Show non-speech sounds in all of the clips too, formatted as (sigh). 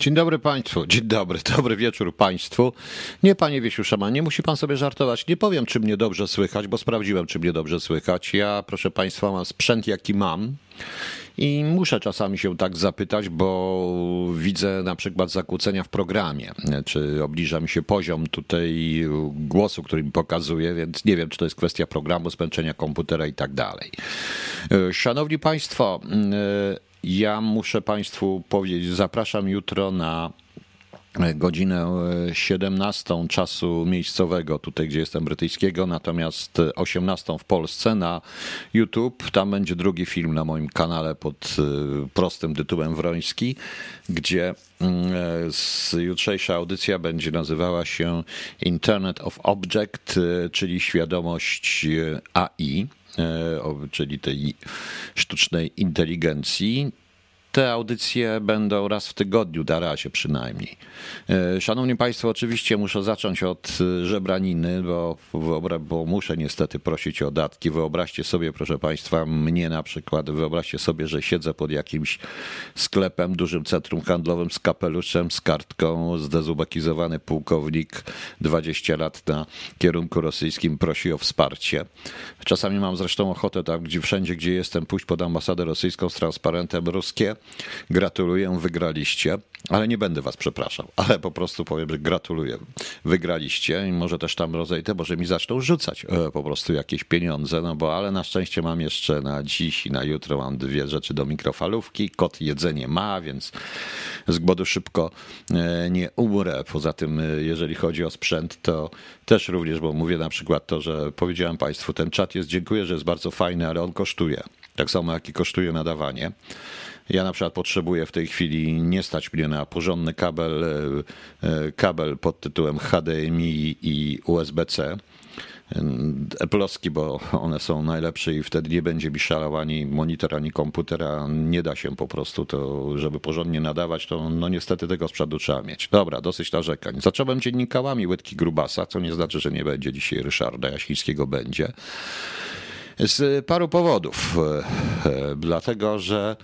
Dzień dobry Państwu, dzień dobry, dobry wieczór Państwu. Nie, Panie Wiesiu Szaman, nie musi Pan sobie żartować. Nie powiem, czy mnie dobrze słychać, bo sprawdziłem, czy mnie dobrze słychać. Ja, proszę Państwa, mam sprzęt, jaki mam. I muszę czasami się tak zapytać, bo widzę na przykład zakłócenia w programie, czy obniża mi się poziom tutaj głosu, który mi pokazuje, więc nie wiem, czy to jest kwestia programu, zmęczenia komputera i tak dalej. Szanowni Państwo, ja muszę Państwu powiedzieć, zapraszam jutro na godzinę 17 czasu miejscowego, tutaj gdzie jestem brytyjskiego, natomiast 18 w Polsce na YouTube. Tam będzie drugi film na moim kanale pod prostym tytułem Wroński, gdzie jutrzejsza audycja będzie nazywała się Internet of Object, czyli świadomość AI czyli tej sztucznej inteligencji. Te audycje będą raz w tygodniu, na razie przynajmniej. Szanowni Państwo, oczywiście muszę zacząć od żebraniny, bo, bo muszę niestety prosić o datki. Wyobraźcie sobie, proszę Państwa, mnie na przykład, wyobraźcie sobie, że siedzę pod jakimś sklepem, dużym centrum handlowym z kapeluszem, z kartką, zdezubekizowany pułkownik, 20 lat na kierunku rosyjskim, prosi o wsparcie. Czasami mam zresztą ochotę tam, gdzie wszędzie, gdzie jestem, pójść pod ambasadę rosyjską z transparentem ruskie. Gratuluję, wygraliście, ale nie będę was przepraszał, ale po prostu powiem, że gratuluję. Wygraliście i może też tam rozejdę, może mi zaczną rzucać po prostu jakieś pieniądze, no bo ale na szczęście mam jeszcze na dziś i na jutro mam dwie rzeczy do mikrofalówki. Kot jedzenie ma, więc z głodu szybko nie umrę. Poza tym, jeżeli chodzi o sprzęt, to też również, bo mówię na przykład to, że powiedziałem Państwu, ten czat jest, dziękuję, że jest bardzo fajny, ale on kosztuje. Tak samo jak i kosztuje nadawanie. Ja na przykład potrzebuję w tej chwili nie stać mnie na porządny kabel, kabel pod tytułem HDMI i USB-C. Apple'owski, bo one są najlepsze i wtedy nie będzie mi szalał ani monitor, ani komputera. Nie da się po prostu to, żeby porządnie nadawać, to no niestety tego sprzętu trzeba mieć. Dobra, dosyć narzekań. Zacząłem dziennikałami Łydki Grubasa, co nie znaczy, że nie będzie dzisiaj Ryszarda Jasińskiego, będzie. Z paru powodów. Dlatego, że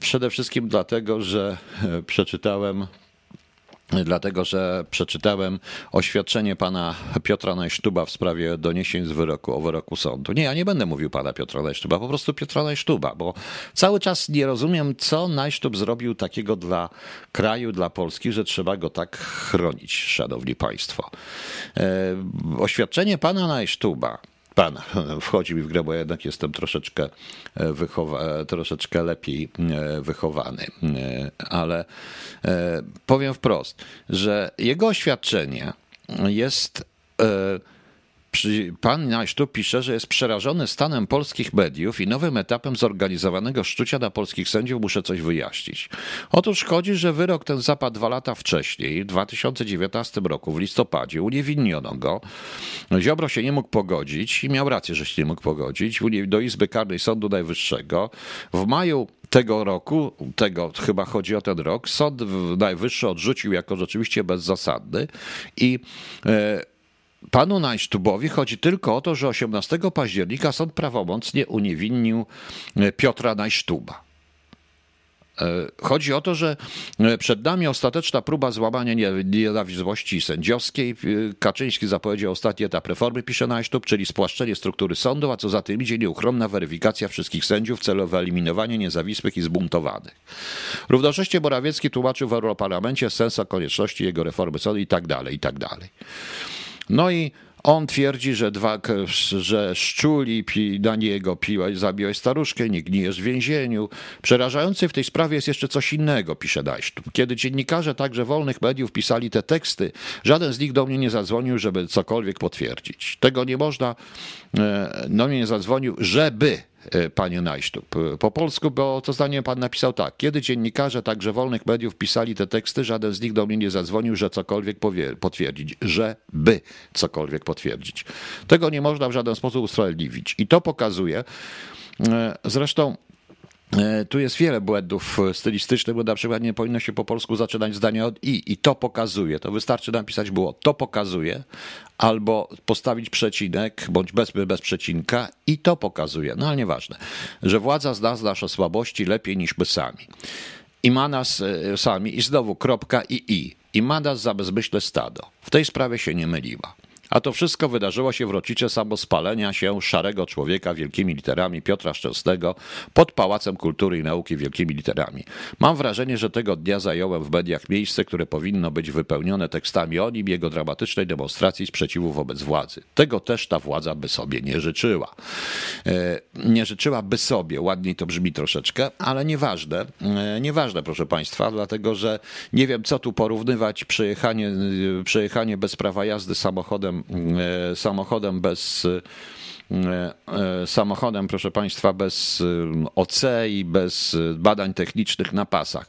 Przede wszystkim dlatego, że przeczytałem dlatego że przeczytałem oświadczenie pana Piotra Najsztuba w sprawie doniesień z wyroku o wyroku sądu. Nie, ja nie będę mówił pana Piotra Najsztuba, po prostu Piotra Najsztuba, bo cały czas nie rozumiem, co Najsztub zrobił takiego dla kraju, dla Polski, że trzeba go tak chronić, szanowni państwo. Oświadczenie pana Najsztuba pan (laughs) wchodzi mi w grę, bo jednak jestem troszeczkę, wychowa- troszeczkę lepiej wychowany. Ale powiem wprost, że jego oświadczenie jest. Pan Najsztub pisze, że jest przerażony stanem polskich mediów i nowym etapem zorganizowanego szczucia na polskich sędziów. Muszę coś wyjaśnić. Otóż chodzi, że wyrok ten zapadł dwa lata wcześniej, w 2019 roku, w listopadzie. Uniewinniono go. Ziobro się nie mógł pogodzić i miał rację, że się nie mógł pogodzić. Do Izby Karnej Sądu Najwyższego. W maju tego roku, tego chyba chodzi o ten rok, Sąd Najwyższy odrzucił jako rzeczywiście bezzasadny i Panu Najsztubowi chodzi tylko o to, że 18 października sąd prawomocnie uniewinnił Piotra Najsztuba. Chodzi o to, że przed nami ostateczna próba złamania nienawiści sędziowskiej. Kaczyński zapowiedział ostatni etap reformy, pisze Najsztub, czyli spłaszczenie struktury sądu, a co za tym idzie nieuchronna weryfikacja wszystkich sędziów w celu wyeliminowania niezawisłych i zbuntowanych. Równocześnie Morawiecki tłumaczył w Europarlamencie sens konieczności jego reformy sądu i tak dalej, i tak dalej. No i on twierdzi, że, dwa, że szczuli pi, na niego piłeś, zabiłeś staruszkę, nie gnijesz w więzieniu. Przerażające w tej sprawie jest jeszcze coś innego, pisze Dajsztub. Kiedy dziennikarze także wolnych mediów pisali te teksty, żaden z nich do mnie nie zadzwonił, żeby cokolwiek potwierdzić. Tego nie można, do mnie nie zadzwonił, żeby panie Najsztub. Po polsku, bo to zdanie pan napisał tak. Kiedy dziennikarze także wolnych mediów pisali te teksty, żaden z nich do mnie nie zadzwonił, że cokolwiek powie, potwierdzić, że by cokolwiek potwierdzić. Tego nie można w żaden sposób usprawiedliwić. I to pokazuje, zresztą tu jest wiele błędów stylistycznych, bo na przykład nie powinno się po polsku zaczynać zdania od i. I to pokazuje. To wystarczy napisać było to pokazuje, albo postawić przecinek, bądź bez, bez przecinka i to pokazuje. No ale nieważne, że władza zna nasze słabości lepiej niż my sami. i ma nas e, sami, i znowu kropka i i. I ma nas za bezmyślne stado. W tej sprawie się nie myliła. A to wszystko wydarzyło się w rocznicę samospalenia się szarego człowieka wielkimi literami Piotra Szczęsnego pod Pałacem Kultury i Nauki wielkimi literami. Mam wrażenie, że tego dnia zająłem w mediach miejsce, które powinno być wypełnione tekstami o nim, jego dramatycznej demonstracji sprzeciwu wobec władzy. Tego też ta władza by sobie nie życzyła. E, nie życzyłaby sobie, ładniej to brzmi troszeczkę, ale nieważne, e, nieważne proszę Państwa, dlatego że nie wiem co tu porównywać przejechanie, przejechanie bez prawa jazdy samochodem E, samochodem bez e, e, samochodem, proszę Państwa, bez OC i bez badań technicznych na pasach.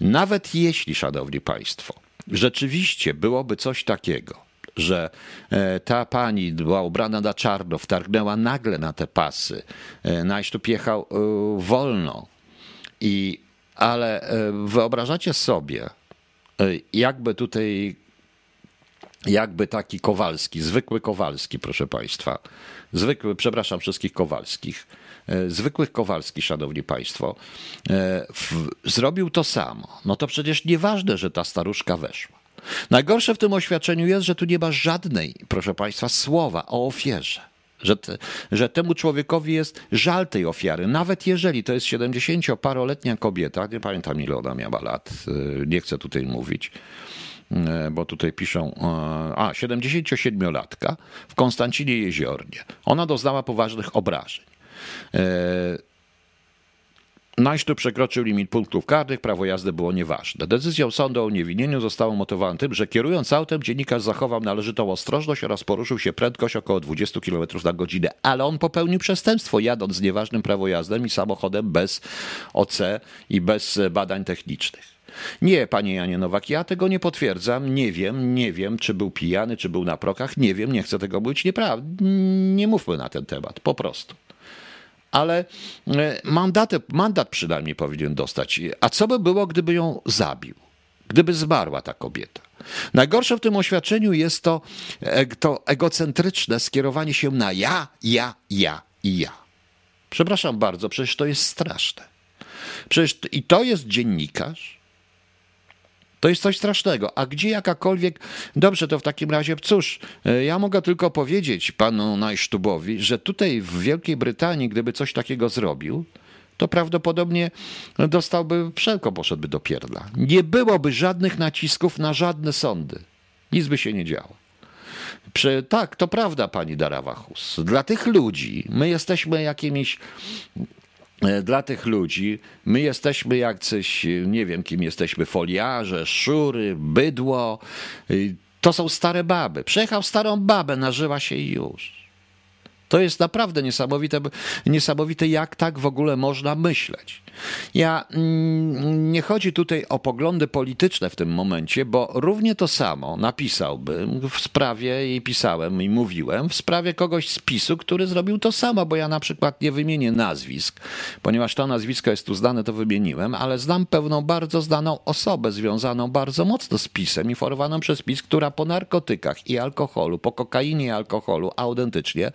Nawet jeśli, Szanowni Państwo, rzeczywiście byłoby coś takiego, że ta pani była ubrana na czarno, wtargnęła nagle na te pasy, najsztup jechał wolno, i, ale wyobrażacie sobie, jakby tutaj jakby taki Kowalski, zwykły Kowalski, proszę Państwa, zwykły, przepraszam wszystkich Kowalskich, e, zwykłych Kowalski, Szanowni Państwo, e, w, zrobił to samo, no to przecież nieważne, że ta staruszka weszła. Najgorsze w tym oświadczeniu jest, że tu nie ma żadnej, proszę Państwa, słowa o ofierze. Że, te, że temu człowiekowi jest żal tej ofiary, nawet jeżeli to jest 70-paroletnia kobieta, nie pamiętam ile ona miała lat, e, nie chcę tutaj mówić, bo tutaj piszą, e, a 77-latka w Konstancinie Jeziornie. Ona doznała poważnych obrażeń. Najsztu przekroczył limit punktów karnych, prawo jazdy było nieważne. Decyzją sądu o uniewinnieniu zostało motywowane tym, że kierując autem dziennikarz zachował należytą ostrożność oraz poruszył się prędkość około 20 km na godzinę, ale on popełnił przestępstwo jadąc z nieważnym prawo jazdy i samochodem bez OC i bez badań technicznych. Nie, panie Janie Nowak, ja tego nie potwierdzam. Nie wiem, nie wiem, czy był pijany, czy był na prokach. Nie wiem, nie chcę tego mówić. Nieprawda. Nie mówmy na ten temat, po prostu. Ale e, mandatę, mandat przynajmniej powinien dostać. A co by było, gdyby ją zabił? Gdyby zmarła ta kobieta? Najgorsze w tym oświadczeniu jest to, e, to egocentryczne skierowanie się na ja, ja, ja i ja. Przepraszam bardzo, przecież to jest straszne. Przecież i to jest dziennikarz, to jest coś strasznego. A gdzie jakakolwiek. Dobrze, to w takim razie, cóż, e, ja mogę tylko powiedzieć panu Najsztubowi, że tutaj w Wielkiej Brytanii, gdyby coś takiego zrobił, to prawdopodobnie dostałby wszelko, poszedłby do pierdla. Nie byłoby żadnych nacisków na żadne sądy. Nic by się nie działo. Przy, tak, to prawda, pani Darawachus. Dla tych ludzi my jesteśmy jakimiś dla tych ludzi my jesteśmy jak coś, nie wiem kim jesteśmy, foliarze, szury, bydło. To są stare baby. Przejechał starą babę, nażyła się i już. To jest naprawdę niesamowite, niesamowite, jak tak w ogóle można myśleć. Ja mm, nie chodzi tutaj o poglądy polityczne w tym momencie, bo równie to samo napisałbym w sprawie i pisałem i mówiłem w sprawie kogoś z PiSu, który zrobił to samo, bo ja na przykład nie wymienię nazwisk, ponieważ to nazwisko jest tu znane, to wymieniłem, ale znam pewną bardzo znaną osobę związaną bardzo mocno z PiSem, informowaną przez PiS, która po narkotykach i alkoholu, po kokainie i alkoholu autentycznie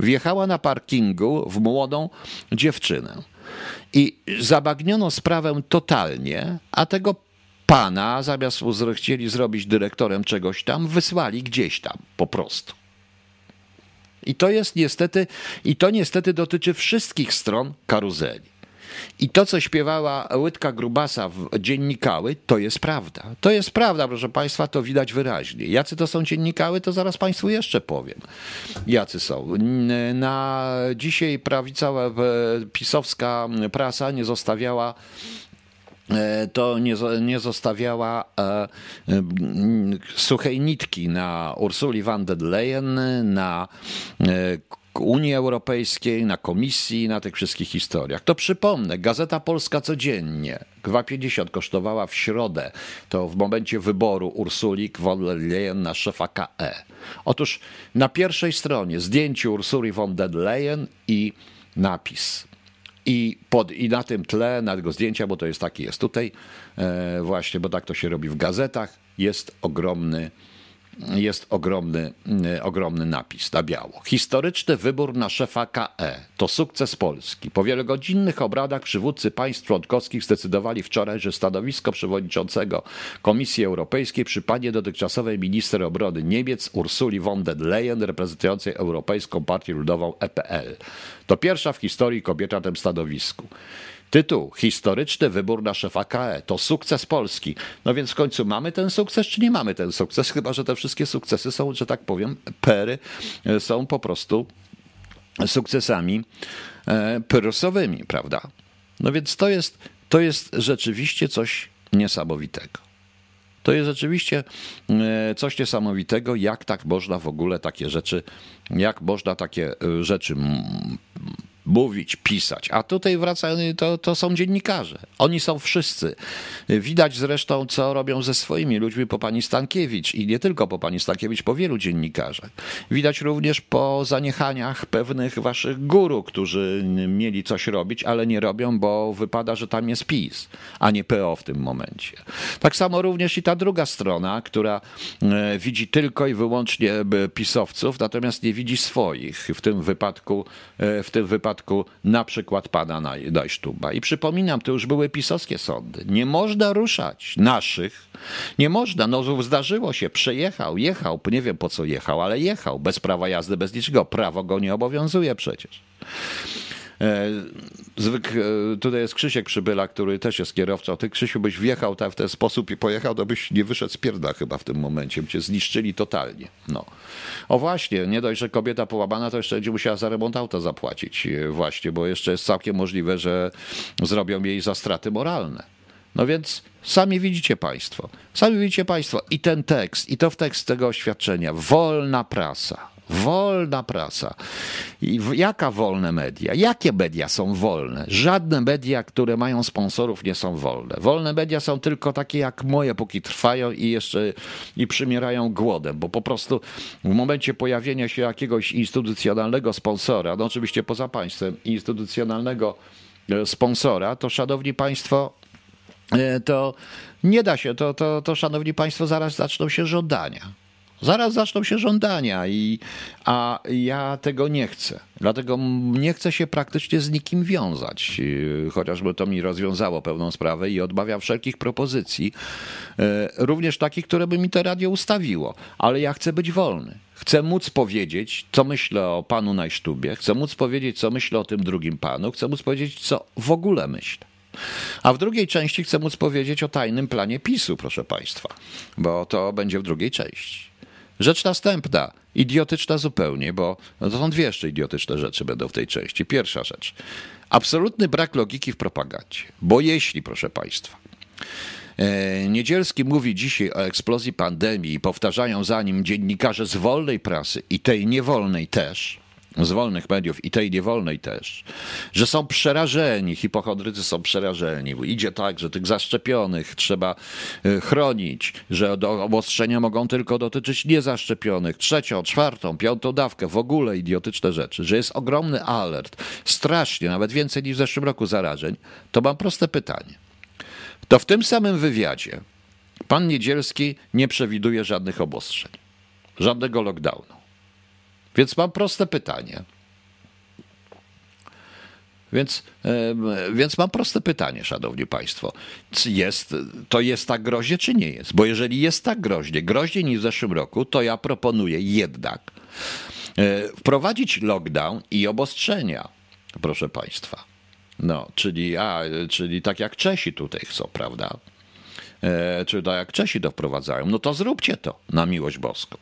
wjechała na parkingu w młodą dziewczynę. I zabagniono sprawę totalnie, a tego pana, zamiast chcieli zrobić dyrektorem czegoś tam, wysłali gdzieś tam po prostu. I to jest niestety, i to niestety dotyczy wszystkich stron karuzeli. I to, co śpiewała Łydka Grubasa w Dziennikały, to jest prawda. To jest prawda, proszę Państwa, to widać wyraźnie. Jacy to są dziennikały, to zaraz Państwu jeszcze powiem. Jacy są. Na dzisiaj prawicowa e, pisowska prasa nie zostawiała e, to nie, nie zostawiała e, suchej nitki na Ursuli von der Leyen, na Unii Europejskiej, na Komisji, na tych wszystkich historiach. To przypomnę, Gazeta Polska codziennie, 2,50 kosztowała w środę, to w momencie wyboru Ursuli von der Leyen na szefa KE. Otóż na pierwszej stronie zdjęcie Ursuli von der Leyen i napis. I, pod, I na tym tle, na tego zdjęcia, bo to jest taki jest tutaj, e, właśnie, bo tak to się robi w gazetach, jest ogromny jest ogromny, ogromny napis na biało. Historyczny wybór na szefa KE to sukces Polski. Po wielogodzinnych obradach przywódcy państw członkowskich zdecydowali wczoraj, że stanowisko przewodniczącego Komisji Europejskiej przypadnie dotychczasowej minister obrony Niemiec Ursuli von der Leyen, reprezentującej Europejską Partię Ludową EPL. To pierwsza w historii kobieta na tym stanowisku. Tytuł Historyczny wybór na szefa KE to sukces Polski. No więc w końcu mamy ten sukces, czy nie mamy ten sukces? Chyba, że te wszystkie sukcesy są, że tak powiem, pery e, są po prostu sukcesami e, pyrrusowymi, prawda? No więc to jest, to jest rzeczywiście coś niesamowitego. To jest rzeczywiście e, coś niesamowitego, jak tak można w ogóle takie rzeczy, jak można takie rzeczy mówić, pisać. A tutaj wracają, to, to są dziennikarze. Oni są wszyscy. Widać zresztą, co robią ze swoimi ludźmi po pani Stankiewicz i nie tylko po pani Stankiewicz, po wielu dziennikarzach. Widać również po zaniechaniach pewnych waszych guru, którzy mieli coś robić, ale nie robią, bo wypada, że tam jest PiS, a nie PO w tym momencie. Tak samo również i ta druga strona, która e, widzi tylko i wyłącznie pisowców, natomiast nie widzi swoich. W tym wypadku, e, w tym wypadku przypadku na przykład pana Dajsztuba. I przypominam, to już były pisowskie sądy. Nie można ruszać naszych, nie można. No zdarzyło się, przejechał, jechał, nie wiem po co jechał, ale jechał bez prawa jazdy, bez niczego. Prawo go nie obowiązuje przecież. E, Zwyk, e, tutaj jest Krzysiek Przybyla, który też jest kierowcą. Ty, Krzysiu, byś wjechał tak w ten sposób i pojechał, to byś nie wyszedł z pierda chyba w tym momencie. By cię zniszczyli totalnie. No. O właśnie, nie dość, że kobieta połamana, to jeszcze będzie musiała za remont auta zapłacić. E, właśnie, bo jeszcze jest całkiem możliwe, że zrobią jej za straty moralne. No więc sami widzicie Państwo, sami widzicie Państwo i ten tekst, i to w tekst tego oświadczenia. Wolna prasa. Wolna prasa. I jaka wolne media? Jakie media są wolne? Żadne media, które mają sponsorów, nie są wolne. Wolne media są tylko takie jak moje, póki trwają i jeszcze i przymierają głodem, bo po prostu w momencie pojawienia się jakiegoś instytucjonalnego sponsora, no oczywiście poza państwem, instytucjonalnego e, sponsora, to szanowni państwo, e, to nie da się, to, to, to szanowni państwo, zaraz zaczną się żądania. Zaraz zaczną się żądania, i, a ja tego nie chcę. Dlatego nie chcę się praktycznie z nikim wiązać, y, chociażby to mi rozwiązało pełną sprawę i odmawiam wszelkich propozycji, y, również takich, które by mi to radio ustawiło. Ale ja chcę być wolny. Chcę móc powiedzieć, co myślę o panu Najsztubie, chcę móc powiedzieć, co myślę o tym drugim panu, chcę móc powiedzieć, co w ogóle myślę. A w drugiej części chcę móc powiedzieć o tajnym planie PiSu, proszę Państwa, bo to będzie w drugiej części. Rzecz następna, idiotyczna zupełnie, bo no to są dwie jeszcze idiotyczne rzeczy będą w tej części. Pierwsza rzecz, absolutny brak logiki w propagandzie, bo jeśli, proszę Państwa, e, Niedzielski mówi dzisiaj o eksplozji pandemii i powtarzają za nim dziennikarze z wolnej prasy i tej niewolnej też, z wolnych mediów i tej niewolnej też, że są przerażeni, hipochondrycy są przerażeni. Idzie tak, że tych zaszczepionych trzeba e, chronić, że obostrzenia mogą tylko dotyczyć niezaszczepionych, trzecią, czwartą, piątą dawkę, w ogóle idiotyczne rzeczy, że jest ogromny alert, strasznie, nawet więcej niż w zeszłym roku zarażeń, to mam proste pytanie. To w tym samym wywiadzie pan Niedzielski nie przewiduje żadnych obostrzeń, żadnego lockdownu. Więc mam proste pytanie. Więc, więc mam proste pytanie, szanowni państwo. Jest, to jest tak groźnie, czy nie jest? Bo jeżeli jest tak groźnie, groźniej niż w zeszłym roku, to ja proponuję jednak e, wprowadzić lockdown i obostrzenia, proszę państwa. No, czyli, a, czyli tak jak Czesi tutaj chcą, prawda? E, czy tak jak Czesi to wprowadzają, no to zróbcie to na miłość boską.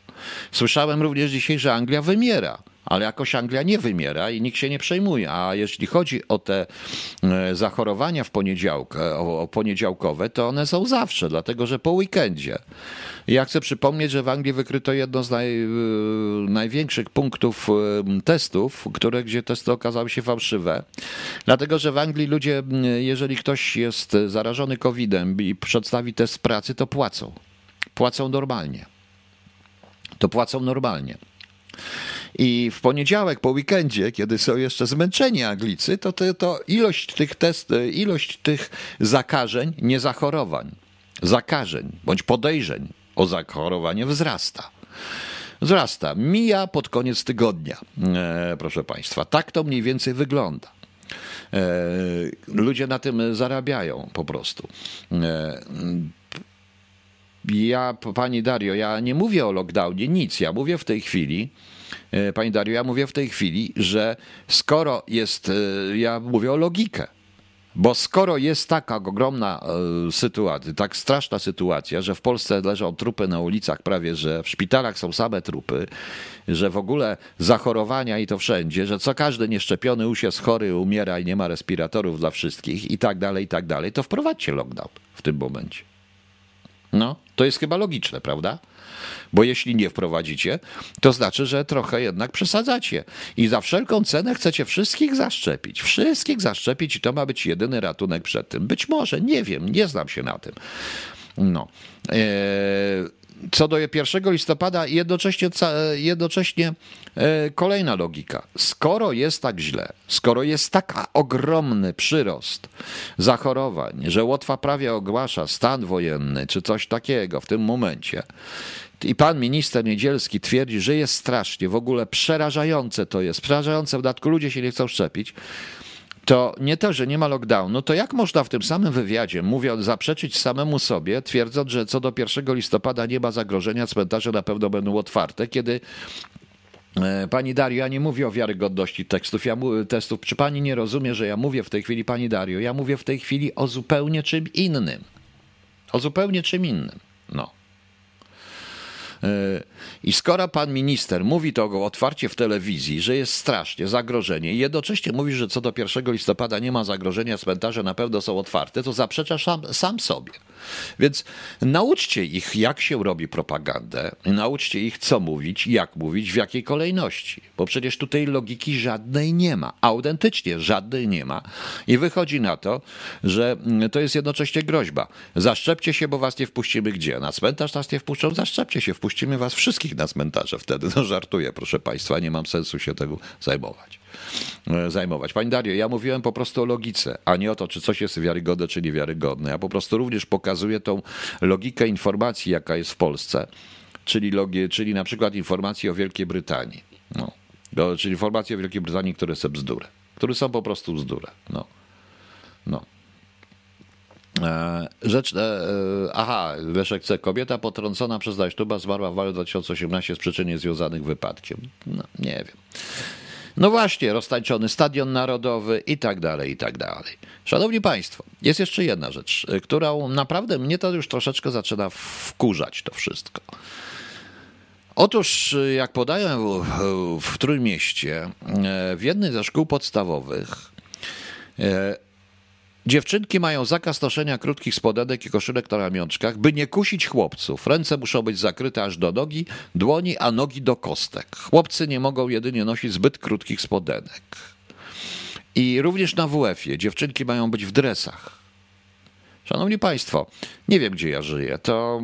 Słyszałem również dzisiaj, że Anglia wymiera ale jakoś Anglia nie wymiera i nikt się nie przejmuje. A jeśli chodzi o te e, zachorowania w poniedziałkę, o, poniedziałkowe, to one są zawsze, dlatego że po weekendzie. Ja chcę przypomnieć, że w Anglii wykryto jedno z naj, e, największych punktów e, testów, które, gdzie testy okazały się fałszywe. Dlatego, że w Anglii ludzie, jeżeli ktoś jest zarażony COVID-em i przedstawi test pracy, to płacą. Płacą normalnie. To płacą normalnie. I w poniedziałek po weekendzie, kiedy są jeszcze zmęczeni Anglicy, to, to, to ilość tych test, ilość tych zakażeń, nie zachorowań, zakażeń bądź podejrzeń o zachorowanie wzrasta. Wzrasta, mija pod koniec tygodnia, e, proszę Państwa. Tak to mniej więcej wygląda. E, ludzie na tym zarabiają po prostu. E, ja, pani Dario, ja nie mówię o lockdownie, nic. Ja mówię w tej chwili, pani Dario, ja mówię w tej chwili, że skoro jest, e, ja mówię o logikę. Bo skoro jest taka ogromna e, sytuacja, tak straszna sytuacja, że w Polsce leżą trupy na ulicach prawie, że w szpitalach są same trupy, że w ogóle zachorowania i to wszędzie, że co każdy nieszczepiony już jest chory, umiera i nie ma respiratorów dla wszystkich i tak dalej, i tak dalej, to wprowadźcie lockdown w tym momencie. To jest chyba logiczne, prawda? Bo jeśli nie wprowadzicie, to znaczy, że trochę jednak przesadzacie. I za wszelką cenę chcecie wszystkich zaszczepić. Wszystkich zaszczepić i to ma być jedyny ratunek przed tym. Być może, nie wiem, nie znam się na tym. No. Eee, co do 1 listopada, jednocześnie, jednocześnie e, kolejna logika. Skoro jest tak źle, skoro jest tak ogromny przyrost zachorowań, że Łotwa prawie ogłasza stan wojenny czy coś takiego w tym momencie, i pan minister Niedzielski twierdzi, że jest strasznie, w ogóle przerażające to jest, przerażające, w dodatku ludzie się nie chcą szczepić, to nie to, że nie ma lockdownu, to jak można w tym samym wywiadzie, mówiąc, zaprzeczyć samemu sobie, twierdząc, że co do 1 listopada nie ma zagrożenia, cmentarze na pewno będą otwarte, kiedy e, Pani Dario, ja nie mówię o wiarygodności tekstów, ja mówię, testów. Czy pani nie rozumie, że ja mówię w tej chwili, pani Dario, ja mówię w tej chwili o zupełnie czym innym. O zupełnie czym innym. No. E, I skoro pan minister mówi to otwarcie w telewizji, że jest strasznie zagrożenie i jednocześnie mówi, że co do 1 listopada nie ma zagrożenia, cmentarze na pewno są otwarte, to zaprzecza sam, sam sobie. Więc nauczcie ich, jak się robi propagandę, nauczcie ich, co mówić, jak mówić, w jakiej kolejności, bo przecież tutaj logiki żadnej nie ma, autentycznie żadnej nie ma. I wychodzi na to, że to jest jednocześnie groźba. Zaszczepcie się, bo was nie wpuścimy gdzie? Na cmentarz nas nie wpuszczą, zaszczepcie się, wpuścimy was wszystkich na cmentarze wtedy. No żartuję, proszę państwa, nie mam sensu się tego zajmować. E, zajmować. Pani Dario, ja mówiłem po prostu o logice, a nie o to, czy coś jest wiarygodne, czy niewiarygodne. Ja po prostu również pokazuję tą logikę informacji, jaka jest w Polsce, czyli, logi, czyli na przykład informacji o Wielkiej Brytanii. No. Czyli informacje o Wielkiej Brytanii, które są bzdury, które są po prostu bzdury. No. No. E, rzecz, e, aha, Leszek C. Kobieta potrącona przez Dajsztuba zmarła w maju 2018 z przyczyn niezwiązanych wypadkiem. No, nie wiem. No właśnie, roztańczony stadion narodowy i tak dalej, i tak dalej. Szanowni Państwo, jest jeszcze jedna rzecz, którą naprawdę mnie to już troszeczkę zaczyna wkurzać to wszystko. Otóż, jak podają w Trójmieście, w jednej ze szkół podstawowych Dziewczynki mają zakaz noszenia krótkich spodenek i koszulek na ramionczkach, by nie kusić chłopców. Ręce muszą być zakryte aż do nogi, dłoni, a nogi do kostek. Chłopcy nie mogą jedynie nosić zbyt krótkich spodenek. I również na WF-ie dziewczynki mają być w dresach. Szanowni Państwo, nie wiem gdzie ja żyję. To,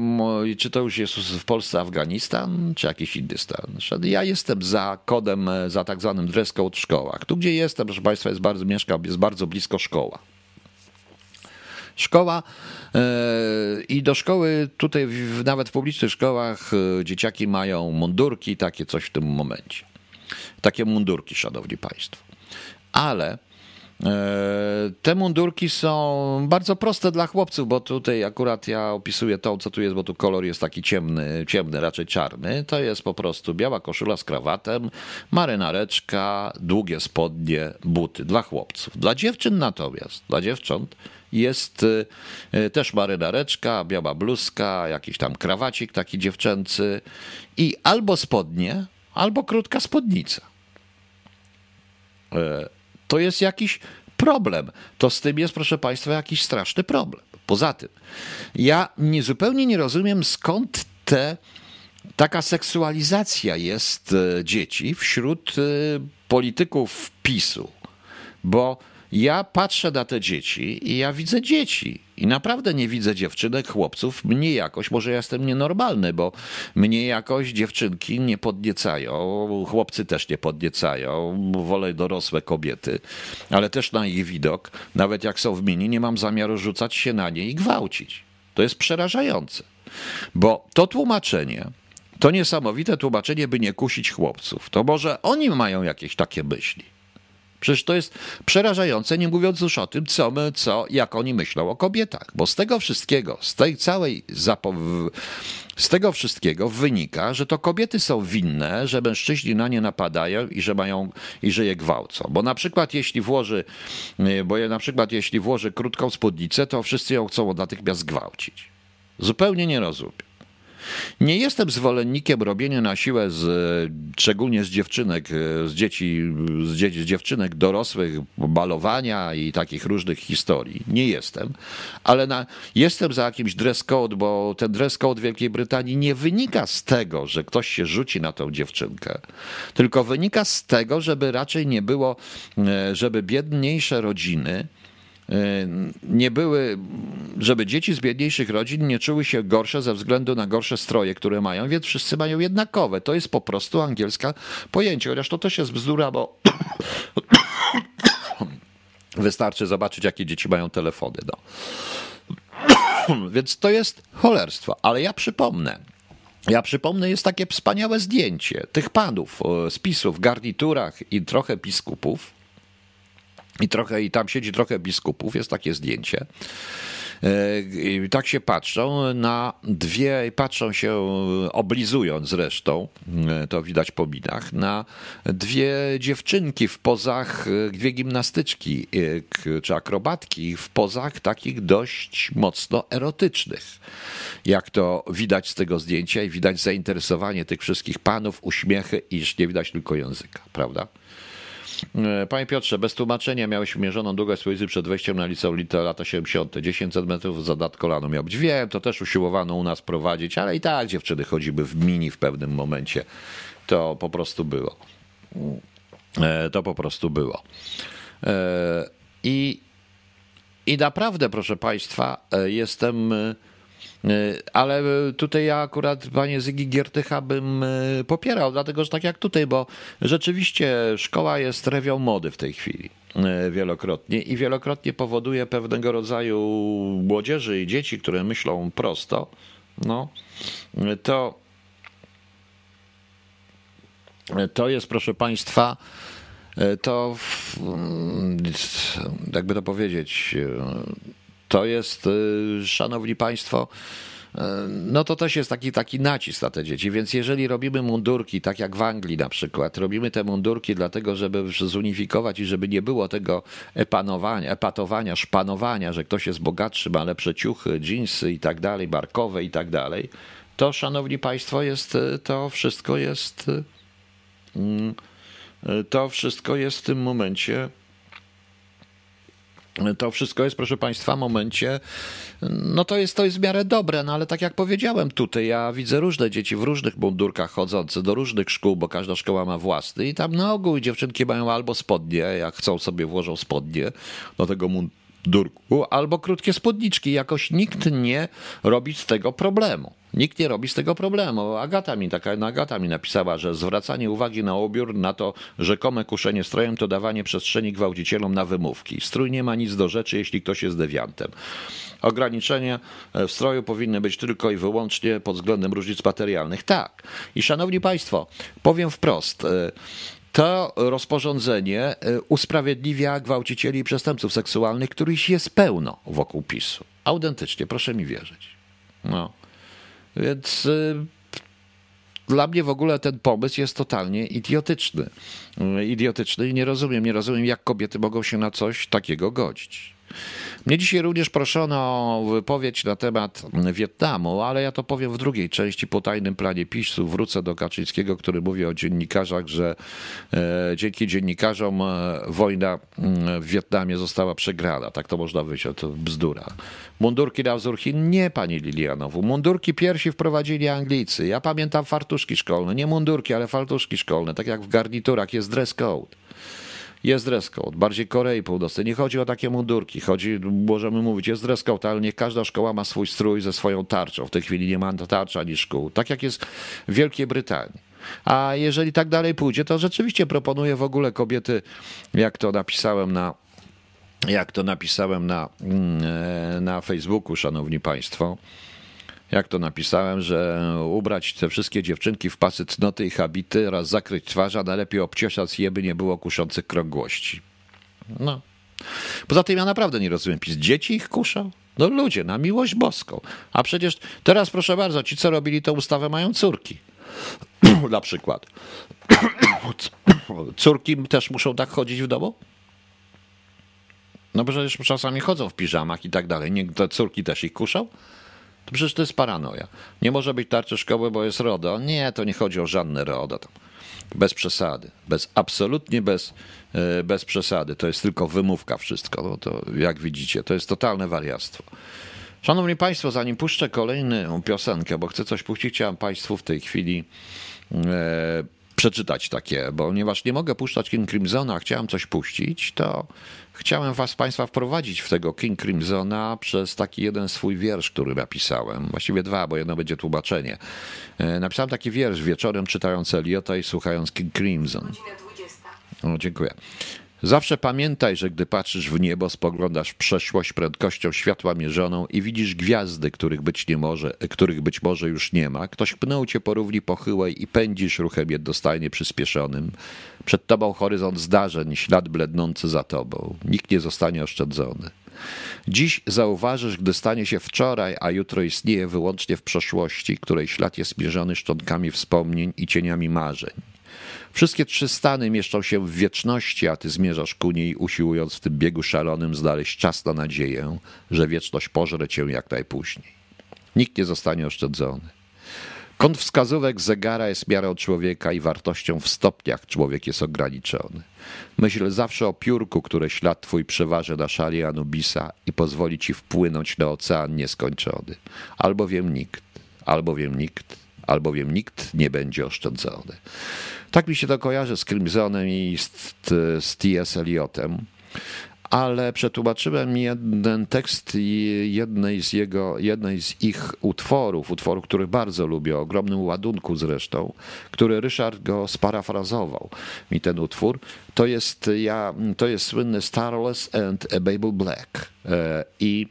czy to już jest w Polsce Afganistan, czy jakiś inny stan? Ja jestem za kodem, za tak zwanym dress code w szkołach. Tu gdzie jestem, proszę Państwa, jest bardzo, jest bardzo blisko szkoła. Szkoła e, i do szkoły, tutaj nawet w publicznych szkołach e, dzieciaki mają mundurki, takie coś w tym momencie. Takie mundurki, szanowni państwo. Ale te mundurki są bardzo proste dla chłopców, bo tutaj akurat ja opisuję to, co tu jest, bo tu kolor jest taki ciemny, ciemny, raczej czarny. To jest po prostu biała koszula z krawatem, marynareczka, długie spodnie, buty dla chłopców. Dla dziewczyn natomiast, dla dziewcząt jest y, y, też marynareczka, biała bluzka, jakiś tam krawacik taki dziewczęcy i albo spodnie, albo krótka spódnica. To jest jakiś problem. To z tym jest, proszę Państwa, jakiś straszny problem. Poza tym, ja nie, zupełnie nie rozumiem, skąd te, taka seksualizacja jest e, dzieci wśród e, polityków PiSu. Bo ja patrzę na te dzieci i ja widzę dzieci. I naprawdę nie widzę dziewczynek, chłopców. Mnie jakoś, może ja jestem nienormalny, bo mnie jakoś dziewczynki nie podniecają, chłopcy też nie podniecają, wolę dorosłe kobiety, ale też na ich widok, nawet jak są w mini, nie mam zamiaru rzucać się na nie i gwałcić. To jest przerażające, bo to tłumaczenie, To niesamowite tłumaczenie, by nie kusić chłopców. To może oni mają jakieś takie myśli. Przecież to jest przerażające, nie mówiąc już o tym, co my, co, jak oni myślą o kobietach. Bo z tego wszystkiego, z tej całej z tego wszystkiego wynika, że to kobiety są winne, że mężczyźni na nie napadają i że mają i że je gwałcą. Bo na przykład jeśli włoży, bo na przykład jeśli włoży krótką spódnicę, to wszyscy ją chcą natychmiast gwałcić. Zupełnie nie rozumiem. Nie jestem zwolennikiem robienia na siłę, z, szczególnie z dziewczynek, z dzieci, z, dzieci, z dziewczynek dorosłych, balowania i takich różnych historii. Nie jestem, ale na, jestem za jakimś dress code, bo ten dress code Wielkiej Brytanii nie wynika z tego, że ktoś się rzuci na tą dziewczynkę, tylko wynika z tego, żeby raczej nie było, e, żeby biedniejsze rodziny, E, nie były, żeby dzieci z biedniejszych rodzin nie czuły się gorsze ze względu na gorsze stroje, które mają, więc wszyscy mają jednakowe. To jest po prostu angielska pojęcie, chociaż to też jest bzdura, bo (coughs) wystarczy zobaczyć, jakie dzieci mają telefony. No. (coughs) Więc to jest cholerstwo. Ale ja przypomnę, ja przypomnę, jest takie wspaniałe zdjęcie tych panów z PiSu w garniturach i trochę biskupów, i trochę, i tam siedzi trochę biskupów, jest takie zdjęcie. E, I tak się patrzą na dwie, patrzą się oblizując zresztą, e, to widać po minach, na dwie dziewczynki w pozach, e, dwie gimnastyczki czy akrobatki w pozach takich dość mocno erotycznych. Jak to widać z tego zdjęcia i widać zainteresowanie tych wszystkich panów, uśmiechy, iż nie widać tylko języka, prawda? E, panie Piotrze, bez tłumaczenia miałeś mierzoną długość swojej przed wejściem na liceum lata 70. 10 cm za dat kolano miał być. Wiem, to też usiłowano u nas prowadzić, ale i tak dziewczyny chodziły w mini w pewnym momencie. To po prostu było. E, to po prostu było. E, I, i naprawdę, proszę Państwa, jestem ale tutaj ja akurat panie Zygi Giertycha bym e, popierał, dlatego że tak jak tutaj, bo rzeczywiście szkoła jest rewią mody w tej chwili e, wielokrotnie i wielokrotnie powoduje pewnego rodzaju młodzieży i dzieci, które myślą prosto, no to to jest, proszę Państwa, to jakby to powiedzieć, to jest, y, szanowni państwo, y, no to też jest taki, taki nacisk na te dzieci. Więc jeżeli robimy mundurki, tak jak w Anglii na przykład, robimy te mundurki dlatego, żeby zunifikować i żeby nie było tego epanowania, epatowania, szpanowania, że ktoś jest bogatszy, ma lepsze ciuchy, dżinsy i tak dalej, barkowe i tak dalej, to szanowni państwo, jest, y, to wszystko jest, mm, to wszystko jest w tym momencie to wszystko jest, proszę Państwa, w momencie, no to jest, to jest w miarę dobre, no ale tak jak powiedziałem tutaj, ja widzę różne dzieci w różnych mundurkach chodzące do różnych szkół, bo każda szkoła ma własny i tam na ogół dziewczynki mają albo spodnie, jak chcą sobie włożą spodnie do tego mundurku, albo krótkie spódniczki. Jakoś nikt nie robi z tego problemu. Nikt nie robi z tego problemu. Agata mi, taka Agata mi napisała, że zwracanie uwagi na ubiór, na to rzekome kuszenie strojem, to dawanie przestrzeni gwałcicielom na wymówki. Strój nie ma nic do rzeczy, jeśli ktoś jest dewiantem. Ograniczenia w stroju powinny być tylko i wyłącznie pod względem różnic materialnych. Tak. I szanowni Państwo, powiem wprost. E, to rozporządzenie e, usprawiedliwia gwałcicieli i przestępców seksualnych, których jest pełno wokół PiSu. Autentycznie, proszę mi wierzyć. No. Więc y, dla mnie w ogóle ten pomysł jest totalnie idiotyczny. Y, idiotyczny i nie rozumiem, nie rozumiem, jak kobiety mogą się na coś takiego godzić. Mnie dzisiaj również proszono o wypowiedź na temat Wietnamu, ale ja to powiem w drugiej części po tajnym planie PiSu. Wrócę do Kaczyńskiego, który mówi o dziennikarzach, że e, dzięki dziennikarzom e, wojna mm, w Wietnamie została przegrana. Tak to można wyjść, to bzdura. Mundurki na wzór Chin? Nie, pani Lilianowu. Mundurki pierwsi wprowadzili Anglicy. Ja pamiętam fartuszki szkolne. Nie mundurki, ale fartuszki szkolne. Tak jak w garniturach jest dress code jest dress code, bardziej Korei Północnej. Nie chodzi o takie mundurki, chodzi, możemy mówić, jest dress code, ale nie każda szkoła ma swój strój ze swoją tarczą. W tej chwili nie ma tarcza ani szkół. Tak jak jest w Wielkiej Brytanii. A jeżeli tak dalej pójdzie, to rzeczywiście proponuję w ogóle kobiety, jak to napisałem na jak to napisałem na, mm, e, na Facebooku, szanowni państwo, jak to napisałem, że ubrać te wszystkie dziewczynki w pasy cnoty i habity oraz zakryć twarz, a najlepiej obciosać je, by nie było kuszących krągłości. No. Poza tym ja naprawdę nie rozumiem PiS. Dzieci ich kuszą? No ludzie, na miłość boską. A przecież teraz proszę bardzo, ci co robili tę ustawę mają córki. (clears throat) na przykład. (clears throat) Córki też muszą tak chodzić w domu? No bo przecież czasami chodzą w piżamach i tak dalej. Nie, te córki też ich kuszą? Przecież to jest paranoja. Nie może być tarczy szkoły, bo jest RODO. Nie, to nie chodzi o żadne RODO. Bez przesady. Bez, absolutnie bez, e, bez przesady. To jest tylko wymówka wszystko. No to jak widzicie, to jest totalne wariactwo. Szanowni Państwo, zanim puszczę kolejną piosenkę, bo chcę coś puścić, chciałem Państwu w tej chwili e, przeczytać takie, bo ponieważ nie mogę puszczać King Crimsona, a chciałem coś puścić, to chciałem was Państwa wprowadzić w tego King Crimsona przez taki jeden swój wiersz, który napisałem. Właściwie dwa, bo jedno będzie tłumaczenie. E, napisałem taki wiersz wieczorem czytając Eliota i słuchając King Crimson. O, dziękuję. Zawsze pamiętaj, że gdy patrzysz w niebo, spoglądasz w przeszłość prędkością światła mierzoną i widzisz gwiazdy, których być nie może, których być może już nie ma. Ktoś pnął cię po równi pochyłej i pędzisz ruchem jednostajnie przyspieszonym. Przed tobą horyzont zdarzeń, ślad blednący za tobą. Nikt nie zostanie oszczędzony. Dziś zauważysz, gdy stanie się wczoraj, a jutro istnieje wyłącznie w przeszłości, której ślad jest mierzony szczątkami wspomnień i cieniami marzeń. Wszystkie trzy stany mieszczą się w wieczności, a ty zmierzasz ku niej, usiłując w tym biegu szalonym znaleźć czas na nadzieję, że wieczność pożre cię jak najpóźniej. Nikt nie zostanie oszczędzony. Kąt wskazówek zegara jest miarą człowieka i wartością w stopniach człowiek jest ograniczony. Myśl zawsze o piórku, które ślad twój przeważy na szali Anubisa i pozwoli ci wpłynąć na ocean nieskończony. Albowiem nikt, albowiem nikt, albowiem nikt nie będzie oszczędzony. Tak mi się to kojarzy z Crimsonem i z, z T.S. Eliotem. Ale przetłumaczyłem jeden tekst jednej z, jego, jednej z ich utworów, utworu, który bardzo lubię, o ogromnym ładunku zresztą, który Ryszard go sparafrazował mi ten utwór. To jest, ja, to jest słynny Starless and a Babel Black. E, I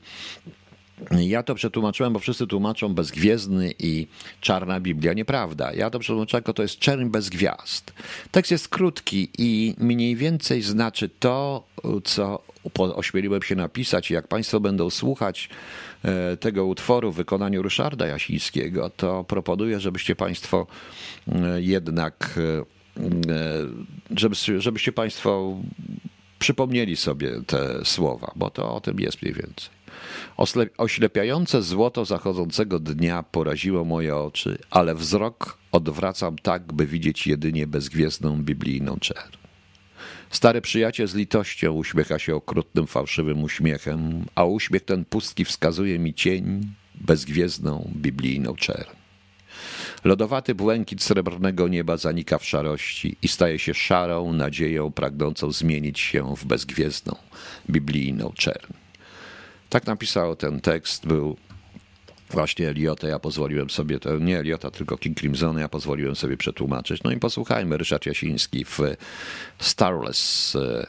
ja to przetłumaczyłem, bo wszyscy tłumaczą bezgwiezdny i czarna Biblia. Nieprawda. Ja to przetłumaczyłem jako to jest czerń bez gwiazd. Tekst jest krótki i mniej więcej znaczy to, co ośmieliłem się napisać. Jak Państwo będą słuchać e, tego utworu w wykonaniu Ryszarda Jasińskiego, to proponuję, żebyście Państwo e, jednak, e, żebyście Państwo przypomnieli sobie te słowa, bo to o tym jest mniej więcej. Oślepiające złoto zachodzącego dnia poraziło moje oczy, ale wzrok odwracam tak, by widzieć jedynie bezgwiezdną biblijną czerń. Stary przyjaciel z litością uśmiecha się okrutnym, fałszywym uśmiechem, a uśmiech ten pustki wskazuje mi cień, bezgwiezdną, biblijną czerń. Lodowaty błękit srebrnego nieba zanika w szarości i staje się szarą nadzieją pragnącą zmienić się w bezgwiezdną, biblijną czerń. Tak napisał ten tekst, był właśnie Eliota, ja pozwoliłem sobie, to nie Eliota, tylko King Crimson, ja pozwoliłem sobie przetłumaczyć. No i posłuchajmy, Ryszard Jasiński w Starless e,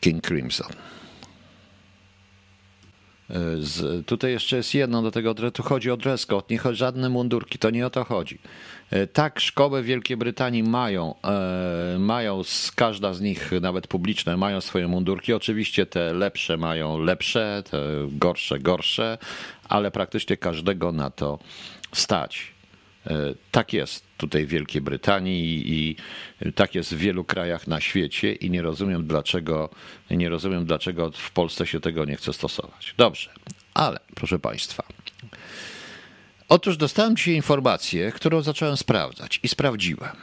King Crimson. E, z, tutaj jeszcze jest jedno do tego, tu chodzi o dress code, nie chodzi żadne mundurki, to nie o to chodzi. E, tak, szkoły w Wielkiej Brytanii mają, e, mają, każda z nich, nawet publiczne, mają swoje mundurki. Oczywiście te lepsze mają lepsze, te gorsze gorsze, ale praktycznie każdego na to stać. E, tak jest tutaj w Wielkiej Brytanii i, tak jest w wielu krajach na świecie i nie rozumiem dlaczego, nie rozumiem dlaczego w Polsce się tego nie chce stosować. Dobrze, ale proszę Państwa, Otóż dostałem dzisiaj informację, którą zacząłem sprawdzać i sprawdziłem,